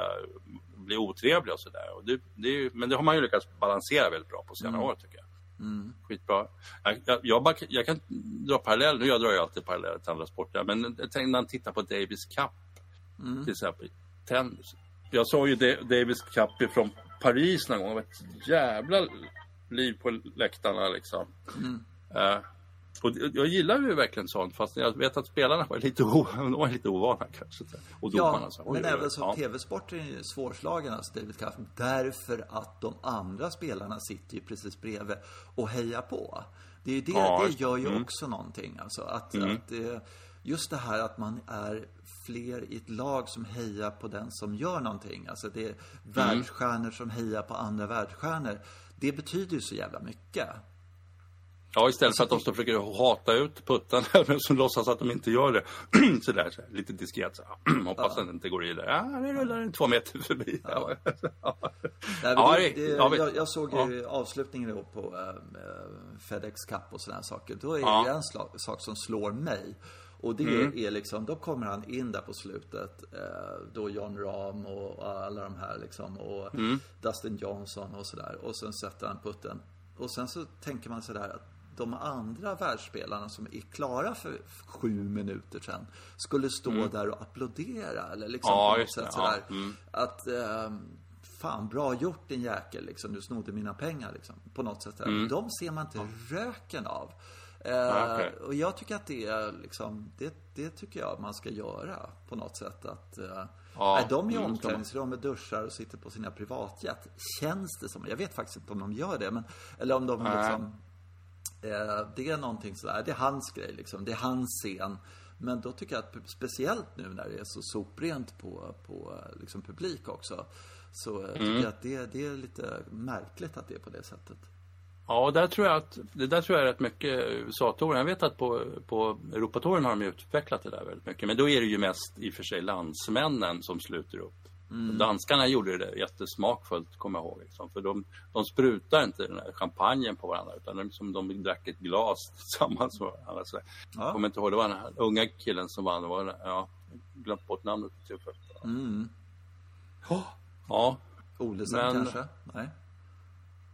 bli otrevlig och sådär. Det, det är Men det har man ju lyckats balansera väldigt bra på senare år tycker jag. Skitbra. Jag, jag, jag, bara, jag kan dra parallell, nu jag drar ju alltid paralleller till andra sporter, men jag tänkte när man tittar på Davis Cup till exempel, tennis. Jag såg ju Da- Davis Cup från Paris någon gång, det var ett jävla liv på läktarna liksom. Eh, och jag gillar ju verkligen sånt, fast jag vet att spelarna var lite, o, de var lite ovana kanske. Och domarna ja så, men även så ja. tv-sporten är ju svårslagen, alltså David Cup, därför att de andra spelarna sitter ju precis bredvid och hejar på. Det, är ju det, Ja, det gör ju mm. också någonting. Alltså, att, att, eh, just det här att man är fler i ett lag som hejar på den som gör någonting. Alltså det är Mm. världsstjärnor som hejar på andra världsstjärnor. Det betyder ju så jävla mycket. Ja, istället för att de står försöker hata ut puttarna, men som låtsas att de inte gör det. Så här, lite diskret. Så. Hoppas den inte går i där. Ja, nu rullar den två meter förbi. Ja. Nej, men Ja, det, det- det, ja, jag, jag såg ju avslutningen då på eh, Fedex Cup och sådana saker. Då är Ja. det en slag, sak som slår mig. Och det Mm. är liksom, då kommer han in där på slutet. Eh, då John Rahm och alla de här liksom. Och Mm. Dustin Johnson och sådär. Och sen sätter han putten. Och sen så tänker man sådär att de andra världsspelarna som är klara för sju minuter sedan skulle stå där och applådera eller liksom Mm. Ja, på något sätt Ja, sådär. mm. Att ehm, Fan, bra gjort din jäkel liksom. Du snodde mina pengar liksom. På något sätt. där. De ser man inte röken av. Eh, Mm. Ja, okej. Och jag tycker att det är liksom, det, det tycker jag man ska göra på något sätt. Att, eh, Ja, nej, de är i mm, omklädningsrummet, duschar och sitter på sina privatjet. Känns det som. Jag vet faktiskt inte om de gör det. Men, eller om de liksom Eh, det är någonting sådär, det är hans grej liksom, det är hans scen. Men då tycker jag att speciellt nu när det är så soprent på, på eh, liksom publik också. Så eh, tycker Mm. jag att det, det är lite märkligt att det är på det sättet. Ja, där tror jag att, det där tror jag är rätt mycket USA-touren. Jag vet att på, på Europatouren har de utvecklat det där väldigt mycket. Men då är det ju mest i och för sig landsmännen som sluter upp. Mm. Danskarna gjorde det jättesmakfullt, kommer jag ihåg. Liksom. För de, de sprutar inte den här champagnen på varandra utan de, de drack ett glas tillsammans med varandra. Så, ja. Jag kommer inte ihåg, det var den unga killen som vann. Var det, ja, glömt bort namnet. Typ. Mm. Oh. Ja. Olesen Men, kanske? Nej.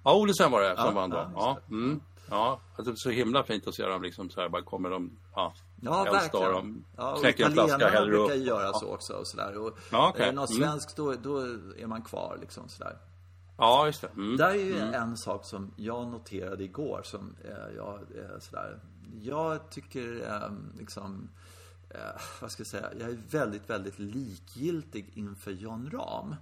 Ja, Olesen var det som ja, vann då. Ja, ja. Mm. Ja. Alltså, så himla fint att se dem liksom så här, bara kommer de, ja, Ja, verkligen. De ja, knäcker en flaska, häller upp. brukar göra så också och sådär. Och ja, okay. Är det något mm. svenskt då, då är man kvar liksom sådär. Ja, just det. Mm. Där är ju mm. en sak som jag noterade igår som eh, jag, eh, sådär. Jag tycker eh, liksom, eh, vad ska jag säga, jag är väldigt, väldigt likgiltig inför John Ram.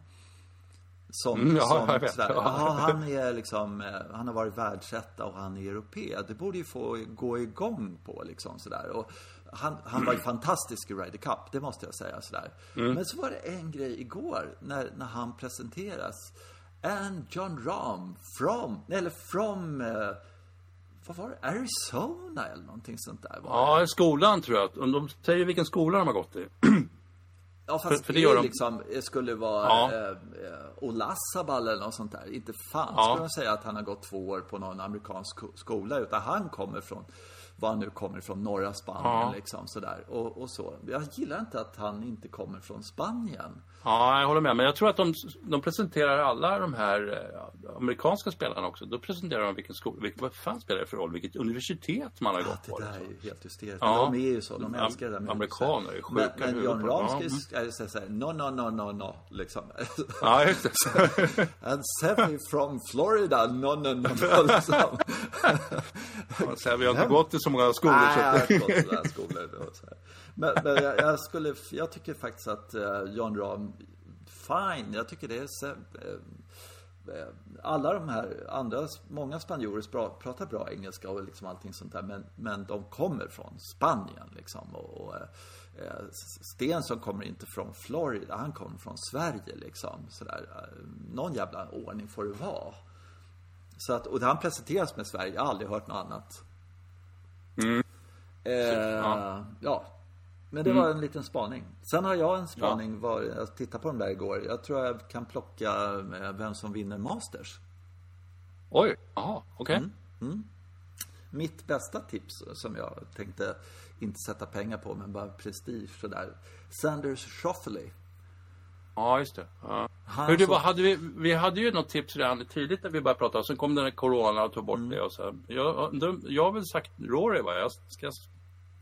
Som, mm, ja, som vet. Sådär, aha, han är liksom, eh, han har varit världsetta och han är europé. Det borde ju få gå igång på liksom sådär. Och han, han var ju fantastisk i Ryder Cup, det måste jag säga sådär. Mm. Men så var det en grej igår när, när han presenteras. And John Rahm from, eller from, eh, vad var det? Arizona eller någonting sånt där. Var ja, skolan tror jag. De säger vilken skola de har gått i. Ja fast för, för det, det liksom skulle vara ja. eh, Olasabal eller något sånt där. Inte fan ja. skulle de säga att han har gått två år på någon amerikansk skola. Utan han kommer från var han nu kommer ifrån, norra Spanien ja. liksom sådär. Och, och, så. Jag gillar inte att han inte kommer från Spanien. Ja, jag håller med. Men jag tror att de, de presenterar alla de här eh, amerikanska spelarna också. Då presenterar de vilken skola, vilket, vad fan spelar det för roll, vilket universitet man har ja, gått på. Det där liksom. är ju helt hysteriskt. Ja. De är ju så, de älskar det där med Amerikaner är sjuka Men, men John Ramsky ja. är så här, no, no, no, no, no, liksom. Ja, just det. And Sevi from Florida, no, no, no, no, liksom. ja, vi har inte gått i så många skolor. Nej, jag har inte gått sådana skolor. Men, men jag, jag, skulle, jag tycker faktiskt att uh, John Rahm, fine, jag tycker det är så, uh, alla de här andra, många spanjorer pratar bra engelska och liksom allting sånt där. Men, men de kommer från Spanien liksom. Och, och eh, Stensson kommer inte från Florida, han kommer från Sverige liksom. Sådär. Någon jävla ordning får det vara. Så att, och han presenteras med Sverige, jag har aldrig hört något annat. Mm. Eh, ja. ja. Men det mm. var en liten spaning. Sen har jag en spaning, ja. var, jag tittade på den där igår. Jag tror jag kan plocka eh, vem som vinner Masters. Oj, jaha, okej. Okay. Mm. Mm. Mitt bästa tips som jag tänkte inte sätta pengar på, men bara prestige sådär. Sanders Schauffele. Ja, just det. Ja. Hur det var, hade vi, vi hade ju något tips redan tidigt när vi började prata. Sen kom den här corona och tog bort mm. det. Och så. Jag, jag har väl sagt Rory, va? Jag ska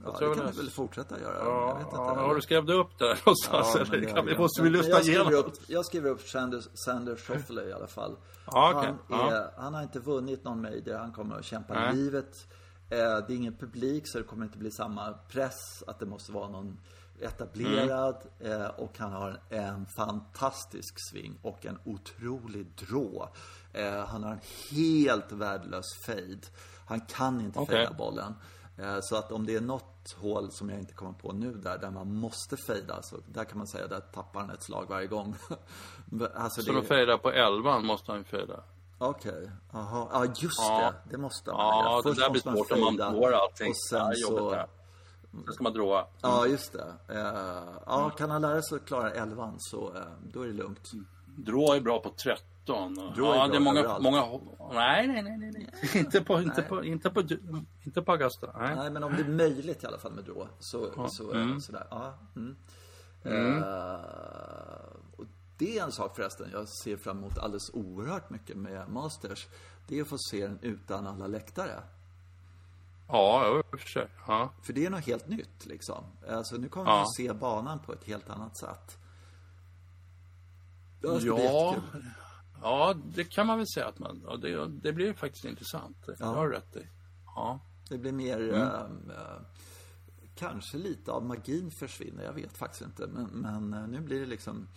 Ja, det kan vi väl fortsätta göra. Ja, jag vet inte, ja, har du skrivit upp det någonstans? Ja, eller kan vi, måste vi lyssna igenom? Upp, jag skriver upp Sanders, Sanders Schauffele i alla fall. Ja, okay. han, är, han, har inte vunnit någon major. Han kommer att kämpa Nej. livet. Eh, det är ingen publik så det kommer inte bli samma press att det måste vara någon etablerad. Mm. Eh, och han har en fantastisk sving och en otrolig drå. Eh, han har en helt värdelös fade. Han kan inte okay. fejda bollen. Eh, så att om det är något hål som jag inte kommer på nu där, där man måste fejda, så där kan man säga, där tappar han ett slag varje gång. alltså så det... de fejdar på elvan måste han fejda? Okej, okay. jaha, ja just ja. det, det måste man Ja, Först det där blir svårt om man får allting. Och sen ja, så... Sen ska man dråa. Mm. Ja, just det. Uh, ja, kan han lära sig att klara elvan så uh, då är det lugnt. Drå är bra på 13 13. Ja, det är många, många... Nej, nej, nej, nej. inte, på, inte, På, inte, på, inte på Augusta. Nej. nej, men om det är möjligt i alla fall med då. Så, ja. så mm. sådär. Ja. Mm. Mm. Uh, och det är en sak förresten jag ser fram emot alldeles oerhört mycket med Masters. Det är att få se den utan alla läktare. Ja, i och för sig. Ja. För det är något helt nytt liksom. Alltså nu kommer ja. vi se banan på ett helt annat sätt. Det ja. Ja, det kan man väl säga att man... Ja, det, det blir faktiskt intressant. Det ja. har du rätt i. Ja. Det blir mer... Mm. Äh, kanske lite av magin försvinner. Jag vet faktiskt inte. Men, men äh, nu blir det liksom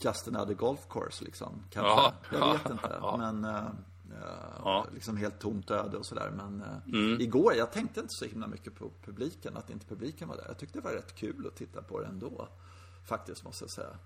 just another golf course liksom. Kanske. Ja. Jag vet inte. Ja. Men... Ja. Liksom helt tomt öde och sådär. Men mm. igår, jag tänkte inte så himla mycket på publiken. Att inte publiken var där. Jag tyckte det var rätt kul att titta på det ändå. Faktiskt, måste jag säga.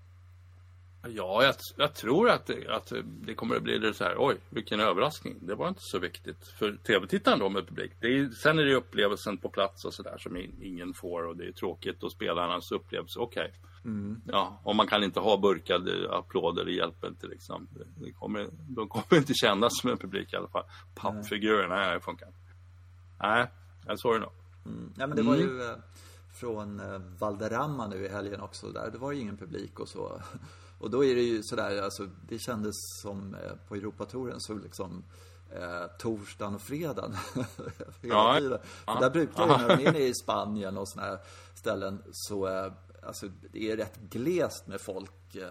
Ja, jag, jag tror att det, att det kommer att bli det så här, oj, vilken överraskning. Det var inte så viktigt för tv-tittaren då med publik. Det är, sen är det upplevelsen på plats och sådär som ingen får och det är tråkigt och spelarnas upplevelse, okej. Okay. Mm. Ja, och man kan inte ha burkade applåder, det hjälper inte liksom. Det kommer, de kommer inte kännas som en publik i alla fall. Pappfigurerna, nej, det funkar Nej, jag såg det nog. Mm. Ja, men det var ju mm. eh, från eh, Valderrama nu i helgen också där. Det var ju ingen publik och så. Och då är det ju sådär, alltså det kändes som eh, på Europatouren så liksom eh, torsdagen och fredagen. hela ja. tiden. För där brukar det, när de är i Spanien och sådana här ställen så eh, Alltså det är rätt glest med folk eh,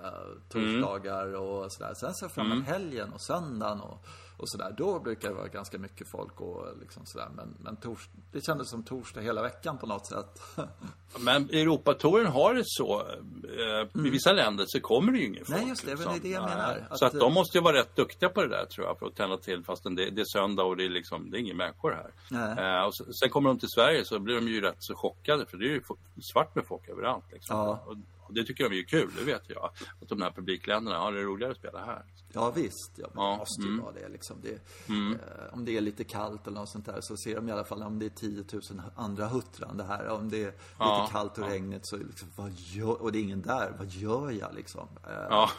torsdagar mm. och sådär. Sen ser jag fram emot mm. helgen och söndagen och och sådär. Då brukar det vara ganska mycket folk och liksom sådär. Men, men tors, det kändes som torsdag hela veckan på något sätt. men Europatouren har det så. Eh, mm. I vissa länder så kommer det ju ingen folk. Nej, just det. Liksom. Det är det jag menar. Att, så att de måste ju vara rätt duktiga på det där tror jag. För att tända till fastän det, det är söndag och det är liksom, det är inga människor här. Eh, och sen kommer de till Sverige så blir de ju rätt så chockade. För det är ju svart med folk överallt. Liksom. Ja. Och, det tycker de är kul, det vet jag. Att de här publikländerna har det roligare att spela här. Ja visst, ja, men ja, det måste ju mm. vara det liksom. Det, mm. eh, om det är lite kallt eller något sånt där så ser de i alla fall om det är 10 000 andra huttrande här. Om det är ja, lite kallt och ja. regnigt så liksom, vad gör, och det är ingen där, vad gör jag liksom? Eh, ja.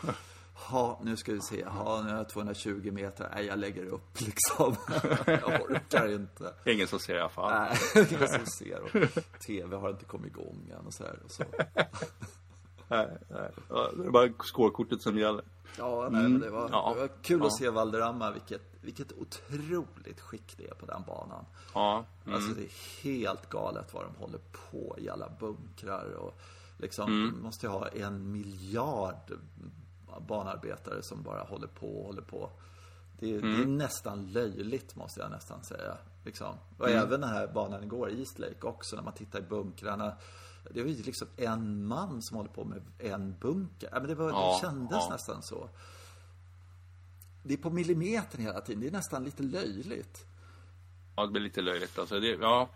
Ha, nu ska vi se. Ha, nu har jag 220 meter. Nej, jag lägger upp liksom. jag orkar inte. Ingen som ser i alla fall. Nej, ingen som ser. Och TV har inte kommit igång än och så här. Och så. Nej, nej. Det är bara skårkortet som gäller. Ja, nej, mm. men det var, ja. det var kul ja. att se Valderrama, vilket, vilket otroligt skick det är på den banan. Ja. Mm. Alltså det är helt galet vad de håller på i alla bunkrar och liksom, mm. måste ju ha en miljard banarbetare som bara håller på och håller på. Det, mm. det, är mm. nästan löjligt måste jag nästan säga. Liksom. Och mm. även den här banan igår, East Lake också, när man tittar i bunkrarna. Det var ju liksom en man som håller på med en bunker. men det, var, ja, det kändes ja. nästan så. Det är på millimetern hela tiden. Det är nästan lite löjligt. Ja, det blir lite löjligt. Alltså det, ja,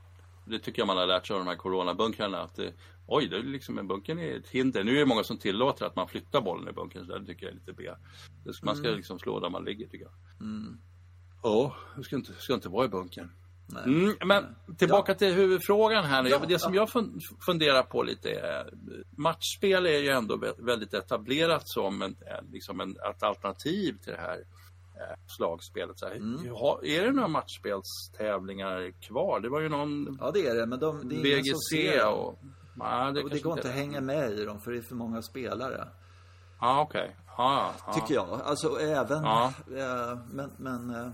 det tycker jag man har lärt sig av de här coronabunkrarna. Att det, oj, det är liksom en bunker är ett hinder. Nu är det många som tillåter att man flyttar bollen i bunkern. Så det tycker jag är lite B. Man ska mm. liksom slå där man ligger tycker jag. Mm. Ja, du ska inte, ska inte vara i bunkern. Mm, men tillbaka ja. till huvudfrågan här. Ja, det som jag funderar på lite är matchspel är ju ändå väldigt etablerat som en, liksom en, ett alternativ till det här eh, slagspelet. Så här, mm. Är det några matchspelstävlingar kvar? Det var ju någon Ja det är det, men de, det är VGC och... Ja, det, och det går inte att hänga med i dem för det är för många spelare. Ja, okej. Okay. Ja, ja. Tycker jag. Alltså även... Äh, men, men äh,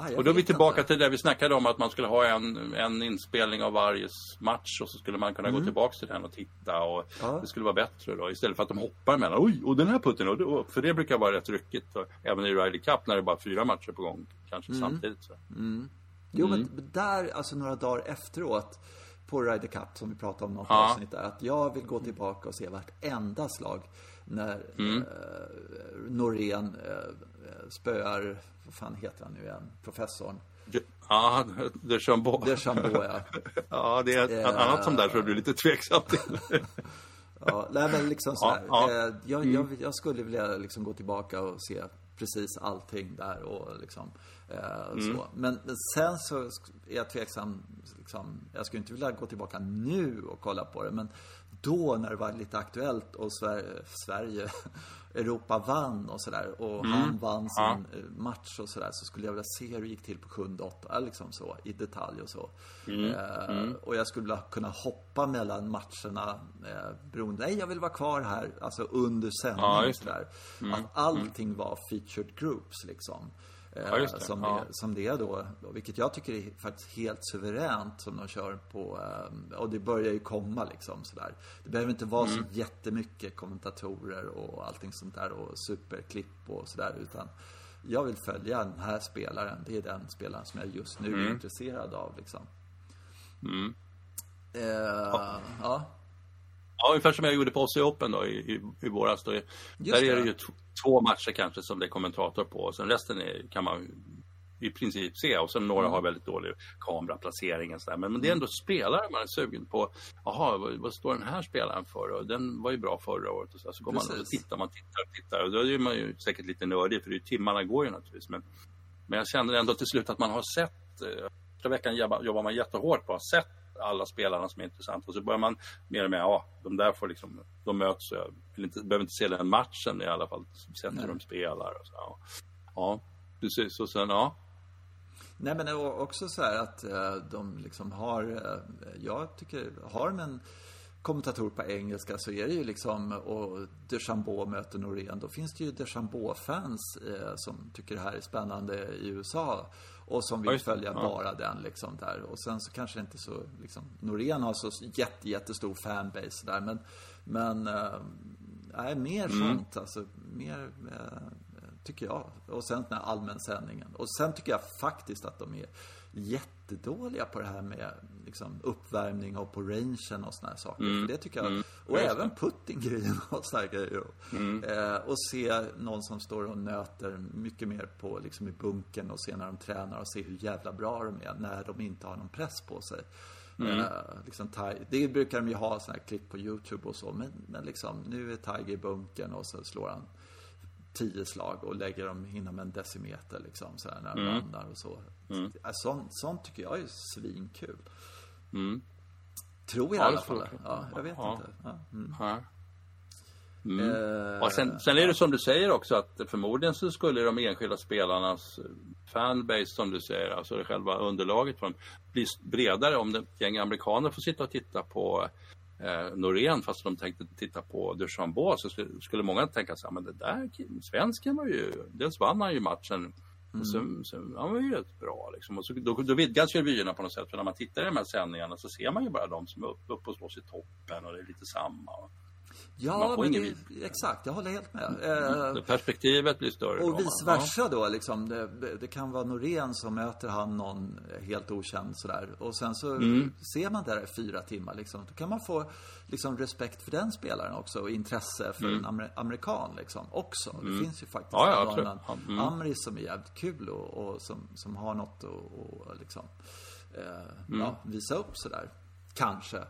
Ah, och då är vi tillbaka inte. till det vi snackade om att man skulle ha en, en inspelning av varje match och så skulle man kunna mm. gå tillbaka till den och titta och ja. det skulle vara bättre då istället för att de hoppar mellan oj och den här putten och, och för det brukar vara rätt ryckigt och, även i Ryder Cup när det är bara fyra matcher på gång kanske mm. samtidigt så. Mm. Jo men mm. där alltså några dagar efteråt på Ryder Cup som vi pratade om något ja. avsnitt där att jag vill gå tillbaka och se vartenda slag när mm. eh, Norén eh, spöar vad fan heter han nu igen, professorn? Ja, de Chambeau. De Chambeau, ja. ja, det är ett uh, annat som där tror du är lite tveksam till. ja, nej men liksom så här. Ja, ja. Eh, jag, jag, mm. jag, skulle vilja liksom gå tillbaka och se precis allting där och liksom eh, mm. så. Men, men sen så är jag tveksam, liksom, jag skulle inte vilja gå tillbaka nu och kolla på det, men då när det var lite aktuellt och Sverige, Sverige Europa vann och sådär och mm. han vann sin ja. Eh, match och sådär så skulle jag vilja se hur det gick till på sjunde åtta liksom så i detalj och så. Mm. Eh, mm. Och jag skulle vilja kunna hoppa mellan matcherna eh, beroende, nej jag vill vara kvar här, alltså under sändning ja, och sådär. Mm. Att allting var featured groups liksom. Ja, det. Som, ja. det, som det är då, vilket jag tycker är faktiskt helt suveränt som de kör på, eh, och det börjar ju komma liksom sådär. Det behöver inte vara mm. så jättemycket kommentatorer och allting sånt där och superklipp och sådär utan jag vill följa den här spelaren. Det är den spelaren som jag just nu mm. är intresserad av liksom. Mm. Eh, ja. ja. Ja, ungefär som jag gjorde på Aussie Open då i, i, i våras. Då. Där är det ju två matcher kanske som det är kommentator på. Och sen resten är, kan man i princip se. Och sen några mm. har väldigt dålig kameraplacering och sådär. Men, men det är ändå spelare man är sugen på. Jaha, vad, vad, står den här spelaren för? Och den var ju bra förra året. Och så, så går Precis. man och tittar, man tittar och tittar. Och då är man ju säkert lite nördig för det, timmarna går ju naturligtvis. Men, men jag känner ändå till slut att man har sett eh, Förra veckan jobbar man jättehårt på att ha sett alla spelarna som är intressanta. Och så börjar man mer och mer, ja, de där får liksom, de möts. Jag vill inte, behöver inte se den matchen i alla fall, sett hur de spelar. Och så, ja. ja, precis. Och sen, ja. Nej men också så här att eh, de liksom har, eh, jag tycker, har de en kommentator på engelska så är det ju liksom, och Deschambault möter Norén, då finns det ju Deschambault-fans eh, som tycker det här är spännande i USA. Och som vill följa ja. bara den liksom där. Och sen så kanske inte så, liksom, Norén har så jätte, jättestor fanbase där. Men, men, äh, mer mm. sånt alltså. Mer, äh, tycker jag. Och sen den här allmänsändningen. Och sen tycker jag faktiskt att de är jättedåliga på det här med liksom, uppvärmning och på rangen och såna här saker. Mm. Det tycker jag. Mm. Och Just även puttinggrejen och såna här grejer. Mm. Eh, och se någon som står och nöter mycket mer på liksom i bunken och se när de tränar och se hur jävla bra de är när de inte har någon press på sig. Mm. Eh, liksom, det brukar de ju ha såna här klipp på YouTube och så. Men, men liksom, nu är Tiger i bunken och så slår han tio slag och lägger dem inom en decimeter liksom så här, när de mm. landar och så. Mm. Sånt, sånt tycker jag är svinkul. Mm. Tror jag ja, i alla fall. Ja, jag vet ja. inte. Ja. Mm. Mm. Uh, och sen, sen, är det som du säger också att förmodligen så skulle de enskilda spelarnas fanbase som du säger, alltså det själva underlaget för dem, bli bredare om det gäng amerikaner får sitta och titta på eh, Norén fast de tänkte titta på Duchambeau så skulle, många tänka så här, men det där svensken var ju, dels vann han ju matchen Mm. Så, så, han var ju rätt bra liksom. Och så, då, då vidgas ju vyerna på något sätt. För när man tittar i de här sändningarna så ser man ju bara de som är uppe upp och slåss i toppen och det är lite samma. Ja, men det, exakt. Jag håller helt med. Mm. Eh, Perspektivet blir större. Och vice versa ja. då. Liksom. Det, det, kan vara Norén som möter han någon helt okänd sådär. Och sen så mm. ser man där i fyra timmar. Liksom. Då kan man få liksom, respekt för den spelaren också. Och intresse för mm. en amer amerikan liksom, också. Det mm. finns ju faktiskt ja, ja, någon annan mm. Amri som är jävligt kul och, och som, som har något att liksom, eh, ja, mm. visa upp sådär. Kanske.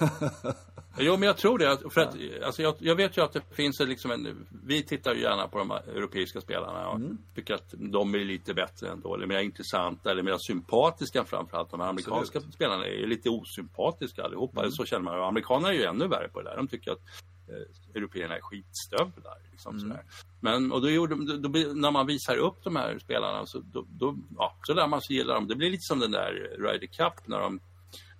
jo, men jag tror det. För att, alltså jag, jag, vet ju att det finns liksom en... Vi tittar ju gärna på de europeiska spelarna och mm. tycker att de är lite bättre ändå, eller mer intressanta, eller mer sympatiska framförallt. De amerikanska Absolut. spelarna är lite osympatiska allihopa. Mm. Så känner man. Och amerikanerna är ju ännu värre på det där. De tycker att eh, européerna är skitstövlar. Liksom, mm. Men och då, gjorde, då, då, när man visar upp de här spelarna så, då, då, ja, så lär man sig gilla dem. Det blir lite som den där Ryder Cup när de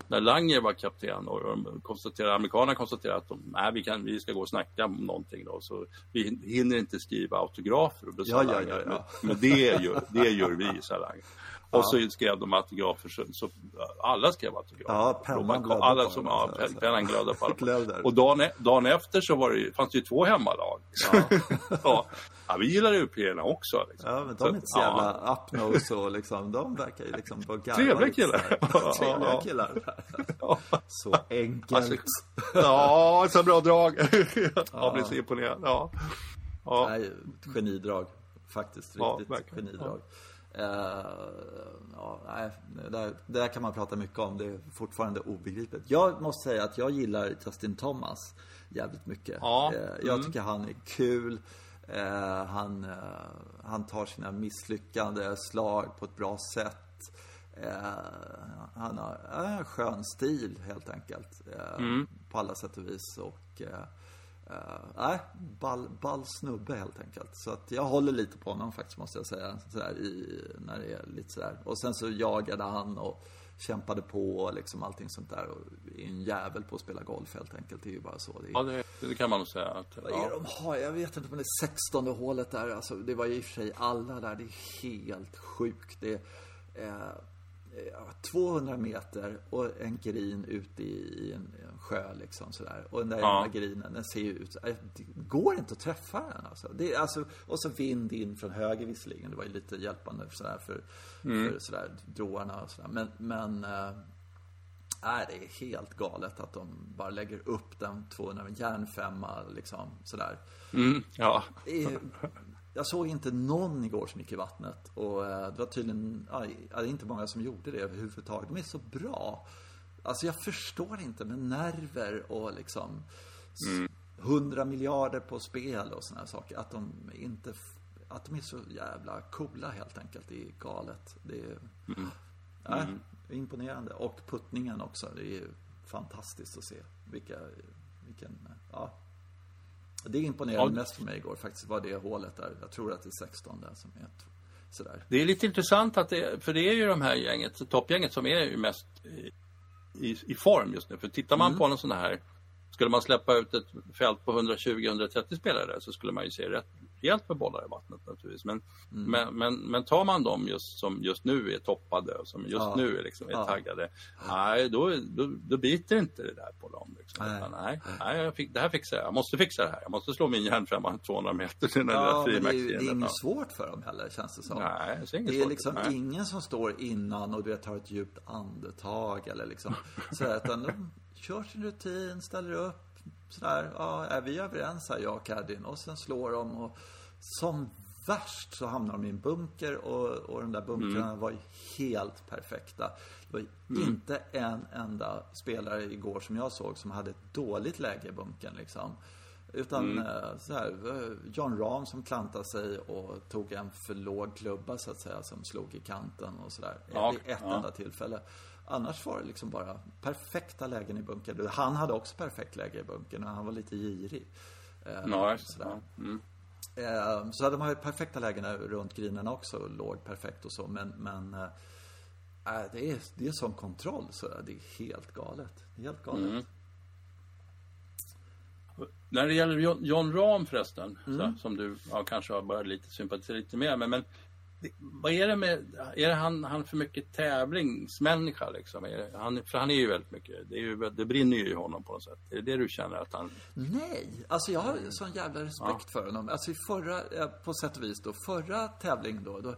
när Langer var kapten och de konstaterade, amerikanerna konstaterade att de, nej, vi, kan, vi ska gå och snacka om någonting då, så vi hinner inte skriva autografer. Och då ja, ja, ja, ja. Men, det, gör, det gör vi, sa Langer. Ja. Och så skrev de autografer, så, så alla skrev autografer. Ja, pennan glödde alla som, ja, pennan glödde på alla. Och dagen, e- dagen efter så var det, fanns det ju två hemmalag. Ja. ja. ja vi gillar UP-erna också. Liksom. Ja, men de är inte så jävla ja. up och liksom, de verkar ju liksom vara Trevliga killar. Trevliga killar. Så enkelt. Alltså, ja, så bra drag. Jag blir så imponerad. Ja. Ja. Nej, genidrag. Faktiskt, riktigt ja, genidrag. Uh, ja, nej, det, där, det där kan man prata mycket om. Det är fortfarande obegripligt. Jag måste säga att jag gillar Justin Thomas jävligt mycket. Ja. Uh, jag mm. tycker han är kul. Uh, han, han tar sina misslyckande slag på ett bra sätt. han har en skön stil helt enkelt. Mm. På alla sätt och vis. Och, Uh, nej, ball, ball snubbe helt enkelt. Så att jag håller lite på honom faktiskt måste jag säga. Sådär, i, när det är lite sådär. Och sen så jagade han och kämpade på och liksom allting sånt där. Och är en jävel på att spela golf helt enkelt. Det är ju bara så. Det, är... ja, det, det, kan man nog säga. Att, Vad är de har? Jag vet inte om det är 16 hålet där. Alltså, det var i och för sig alla där. Det är helt sjukt. Det är, eh, 200 meter och en green ute i, en sjö liksom sådär. Och den där ja. grinen, den ser ju ut äh, Det går inte att träffa den alltså. Det alltså. Och så vind in från höger visserligen. Det var ju lite hjälpande för, sådär, för, mm. för sådär, dråarna och sådär. Men, men äh, det är helt galet att de bara lägger upp den 200 järnfemma liksom sådär. Mm, ja. Är jag såg inte någon igår som gick i vattnet. Och eh, det var tydligen ja, det är inte många som gjorde det överhuvudtaget. De är så bra. Alltså jag förstår inte med nerver och liksom hundra miljarder på spel och här saker. Att de inte, att de är så jävla coola helt enkelt. Det är galet. Det är, ja, det är imponerande. Och puttningen också. Det är ju fantastiskt att se. Vilka, vilken, ja. Det imponerade Ja. mest för mig igår faktiskt var det hålet där. Jag tror att det är 16 där som är sådär. Det är lite intressant att det, för det är ju de här gänget, toppgänget som är ju mest i, i, form just nu. För tittar man på en sån här, skulle man släppa ut ett fält på 120-130 spelare så skulle man ju se rätt rejält med bollar i vattnet naturligtvis. Men, men, men, men tar man dem just som just nu är toppade och som just Ja. nu är, liksom, är Ja. taggade, nej då, då, då biter inte det där på dem. Liksom. Nej. Utan, nej, nej jag fick, det här fixar jag. Jag måste fixa det här. Jag måste slå min järnfemma 200 meter till den Ja, där men det är, det är inget svårt för dem heller känns det som. Nej, jag ser inget Det är liksom Nej. ingen som står innan och du vet, tar ett djupt andetag eller liksom sådär. Utan de kör sin rutin, ställer upp sådär. Ja, är vi överens här, jag och Caddien? Och sen slår de och som värst så hamnar de i en bunker och, och de där bunkrarna Mm. var ju helt perfekta. Det var ju inte en enda spelare igår som jag såg som hade ett dåligt läge i bunkern liksom. Utan eh, så här, eh, John Rahm som klantade sig och tog en för låg klubba så att säga som slog i kanten och sådär. Ja, Vid ett ja. enda tillfälle. Annars var det liksom bara perfekta lägen i bunkern. Han hade också perfekt läge i bunkern och han var lite girig. Eh, sådär. Ja. Mm. Eh, Så de har ju perfekta lägena runt grinerna också, och låg perfekt och så. Men, men eh, äh, det, är, det är sån kontroll så det är helt galet. Det är helt galet. Mm. När det gäller John, Rahm förresten, Mm. så, som du ja, kanske har börjat lite sympatisera lite med. Men, vad är det med, är det han, han för mycket tävlingsmänniska liksom? Är det, han, för han är ju väldigt mycket, det, är ju, det brinner ju i honom på något sätt. Är det det du känner att han... Nej, alltså jag har sån jävla respekt för honom. Alltså i förra, eh, på sätt och vis då, förra tävlingen då, då,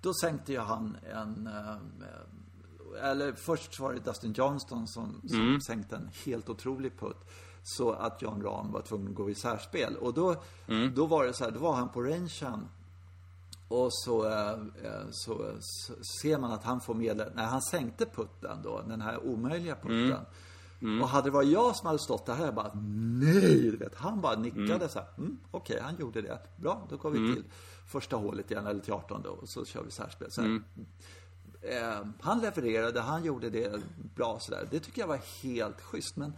då sänkte ju han en, eh, eller först var det Dustin Johnston som, som sänkte en helt otrolig putt. Så att John Rahm var tvungen att gå i särspel. Och då, då var det så här, då var han på rangen och så, eh, eh, så, så ser man att han får medel... När han sänkte putten då, den här omöjliga putten. Och hade det varit jag som hade stått där jag bara nej, du vet. Han bara nickade så här. Mm, Okej, han gjorde det. Bra, då går vi till första hålet igen, eller till 18 då. Och så kör vi särspel. Så här, eh, han levererade, han gjorde det bra sådär. Det tycker jag var helt schysst. Men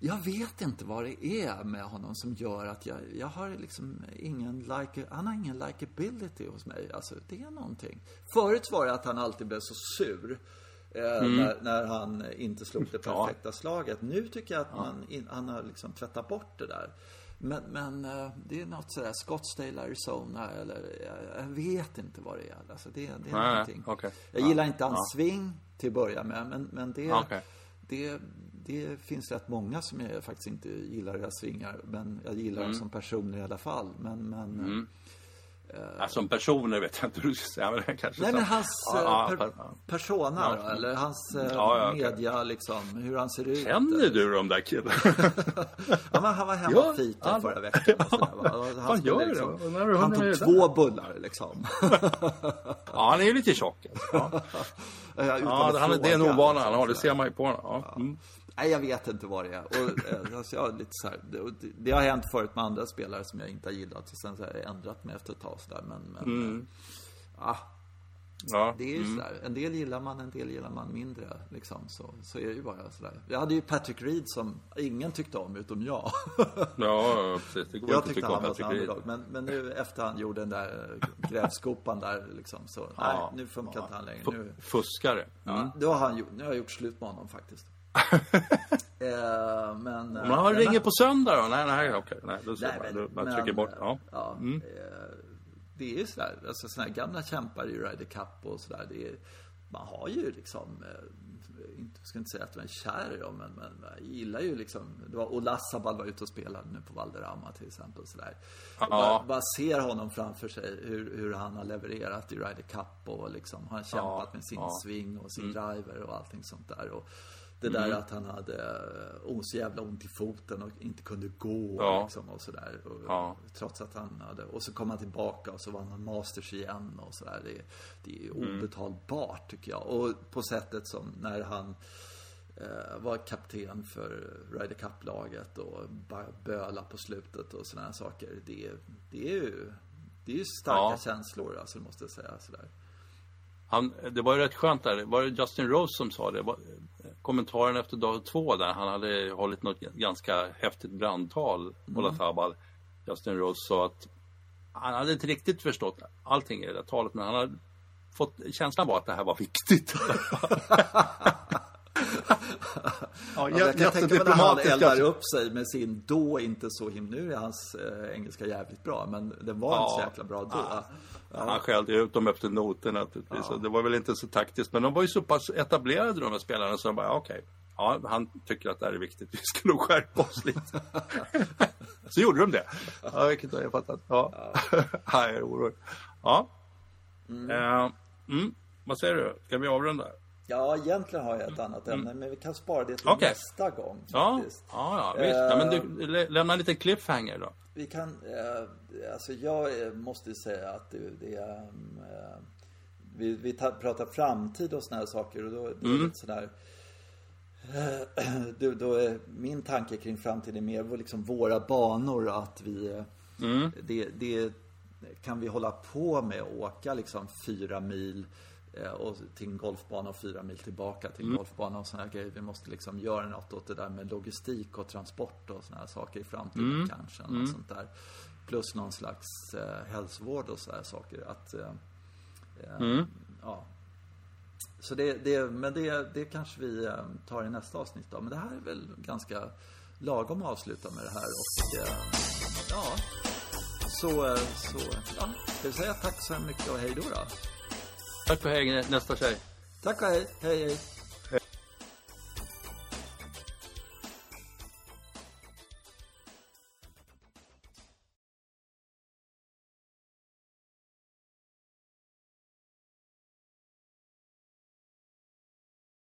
jag vet inte vad det är med honom som gör att jag, jag har liksom ingen like, han har ingen likability hos mig. Alltså det är någonting. Förut var det att han alltid blev så sur. Eh, när, när han inte slog det perfekta slaget. Nu tycker jag att man in, han har liksom tvättat bort det där. Men, men eh, det är något sådär Scottsdale, Arizona eller jag, jag vet inte vad det är. Alltså det, det är Nej, någonting. okej. Jag gillar inte hans sving till att börja med. Men, men det, Okej. det, det finns rätt många som jag faktiskt inte gillar deras svingar. Men jag gillar dem som personer i alla fall. Men, men Ja, som personer vet jag inte hur du ska säga, men kanske Nej så- men hans Ja, eh, per, persona Ja. eller hans eh, Ja, media liksom, hur han ser ut. Känner du de där killarna? Ja, men han var hemma Ja, och fitade han- förra veckan. Vad skulle gör du då? När du Han tog två bullar liksom. ja, han är ju lite tjock. alltså. Ja, han, det är en ovana liksom, han har, det ser man ju på honom. Mm. Nej, jag vet inte vad det är. Och, eh, alltså, jag är lite så här, det, det, har hänt förut med andra spelare som jag inte har gillat. Och sen så har jag ändrat mig efter ett tag sådär. Men, men Mm. eh, ah, Ja. det är ju sådär. En del gillar man, en del gillar man mindre. Liksom. Så, så är det ju bara sådär. Jag hade ju Patrick Reed som ingen tyckte om utom jag. ja, precis. Det går Jag inte att tyckte tycka han om Patrick så Reed. underdog. Men, men nu efter han gjorde den där grävskopan där liksom. Så nej, Ja. nu funkar inte han längre. Nu, Fuskare. ja, då har han nu har jag gjort slut med honom faktiskt. eh, men... Men han ringer på söndag då? Nej, nej, okej. Nej, då Nej, man. men, Då- Man men, trycker bort. Ja. ja Mm. eh, det är ju sådär, alltså sådana här gamla kämpar i Ryder Cup och sådär. Det är, man har ju liksom, eh, inte, jag ska inte säga att man är kär i dem, men, men man gillar ju liksom, det var Olasabal var ute och spelade nu på Valderrama till exempel. Sådär. Ja. Bara, bara ser honom framför sig, hur, hur han har levererat i Ryder Cup och liksom, har kämpat Ja, med sin ja. Mm. swing och sin driver och allting sånt där. Och, det där att han hade oh, så jävla ont i foten och inte kunde gå Ja. liksom, och sådär. Ja. Trots att han hade, och så kom han tillbaka och så vann han Masters igen och sådär. Det, det är Mm. obetalbart tycker jag. Och på sättet som när han eh, var kapten för Ryder Cup-laget och böla på slutet och sådana saker. Det, det är ju det är ju starka Ja. känslor alltså, måste jag säga. Sådär. Han, det var ju rätt skönt där. Var det Justin Rose som sa det? Var, kommentaren efter dag två där. Han hade hållit något ganska häftigt brandtal, Ola Tabal. Justin Rose sa att han hade inte riktigt förstått allting i det där talet, men han hade fått känslan var att det här var viktigt. ja, Ja, jag kan tänka mig när han eldar upp sig med sin då inte så himla... Nu är hans eh, engelska jävligt bra, men den var inte så Ja. jäkla bra då. Han skällde ut dem efter noten naturligtvis. Och Det var väl inte så taktiskt. Men de var ju så pass etablerade de här spelarna så de bara, ja, okej. Ja, han tycker att det här är viktigt. Vi ska nog skärpa oss lite. så gjorde de det. Ja, vilket har jag fattat. Ja. Ja. jag är orolig. Ja. Eh, mm. Vad säger du? Ska vi avrunda? Ja, egentligen har jag ett annat ämne, men vi kan spara det till Okej. nästa gång. Ja, Faktiskt. ja, ja visst. Ja, men du, lä- lämna en liten cliffhanger då. Vi kan, eh, alltså jag eh, måste säga att det, det är, eh, vi, vi tar, pratar framtid och såna här saker och då det är Mm. lite sådär eh, då, då är min tanke kring framtiden är mer liksom våra banor att vi eh, Mm. det, det kan vi hålla på med att åka liksom fyra mil eh, och till en golfbana och fyra mil tillbaka till en Mm. golfbana och sådana grejer. Vi måste liksom göra något åt det där med logistik och transport och sådana saker i framtiden Mm. kanske. Något sånt där. Plus någon slags eh, hälsovård och sådana saker. Att, eh, eh, Mm. ja. Så det, det, men det, det kanske vi eh, tar i nästa avsnitt då. Men det här är väl ganska lagom att avsluta med det här och eh, ja. Så, eh, så, ja. Ska vi säga tack så mycket och hej då då? Tack och hej, nästa tjej. Tack och hej, hej hej.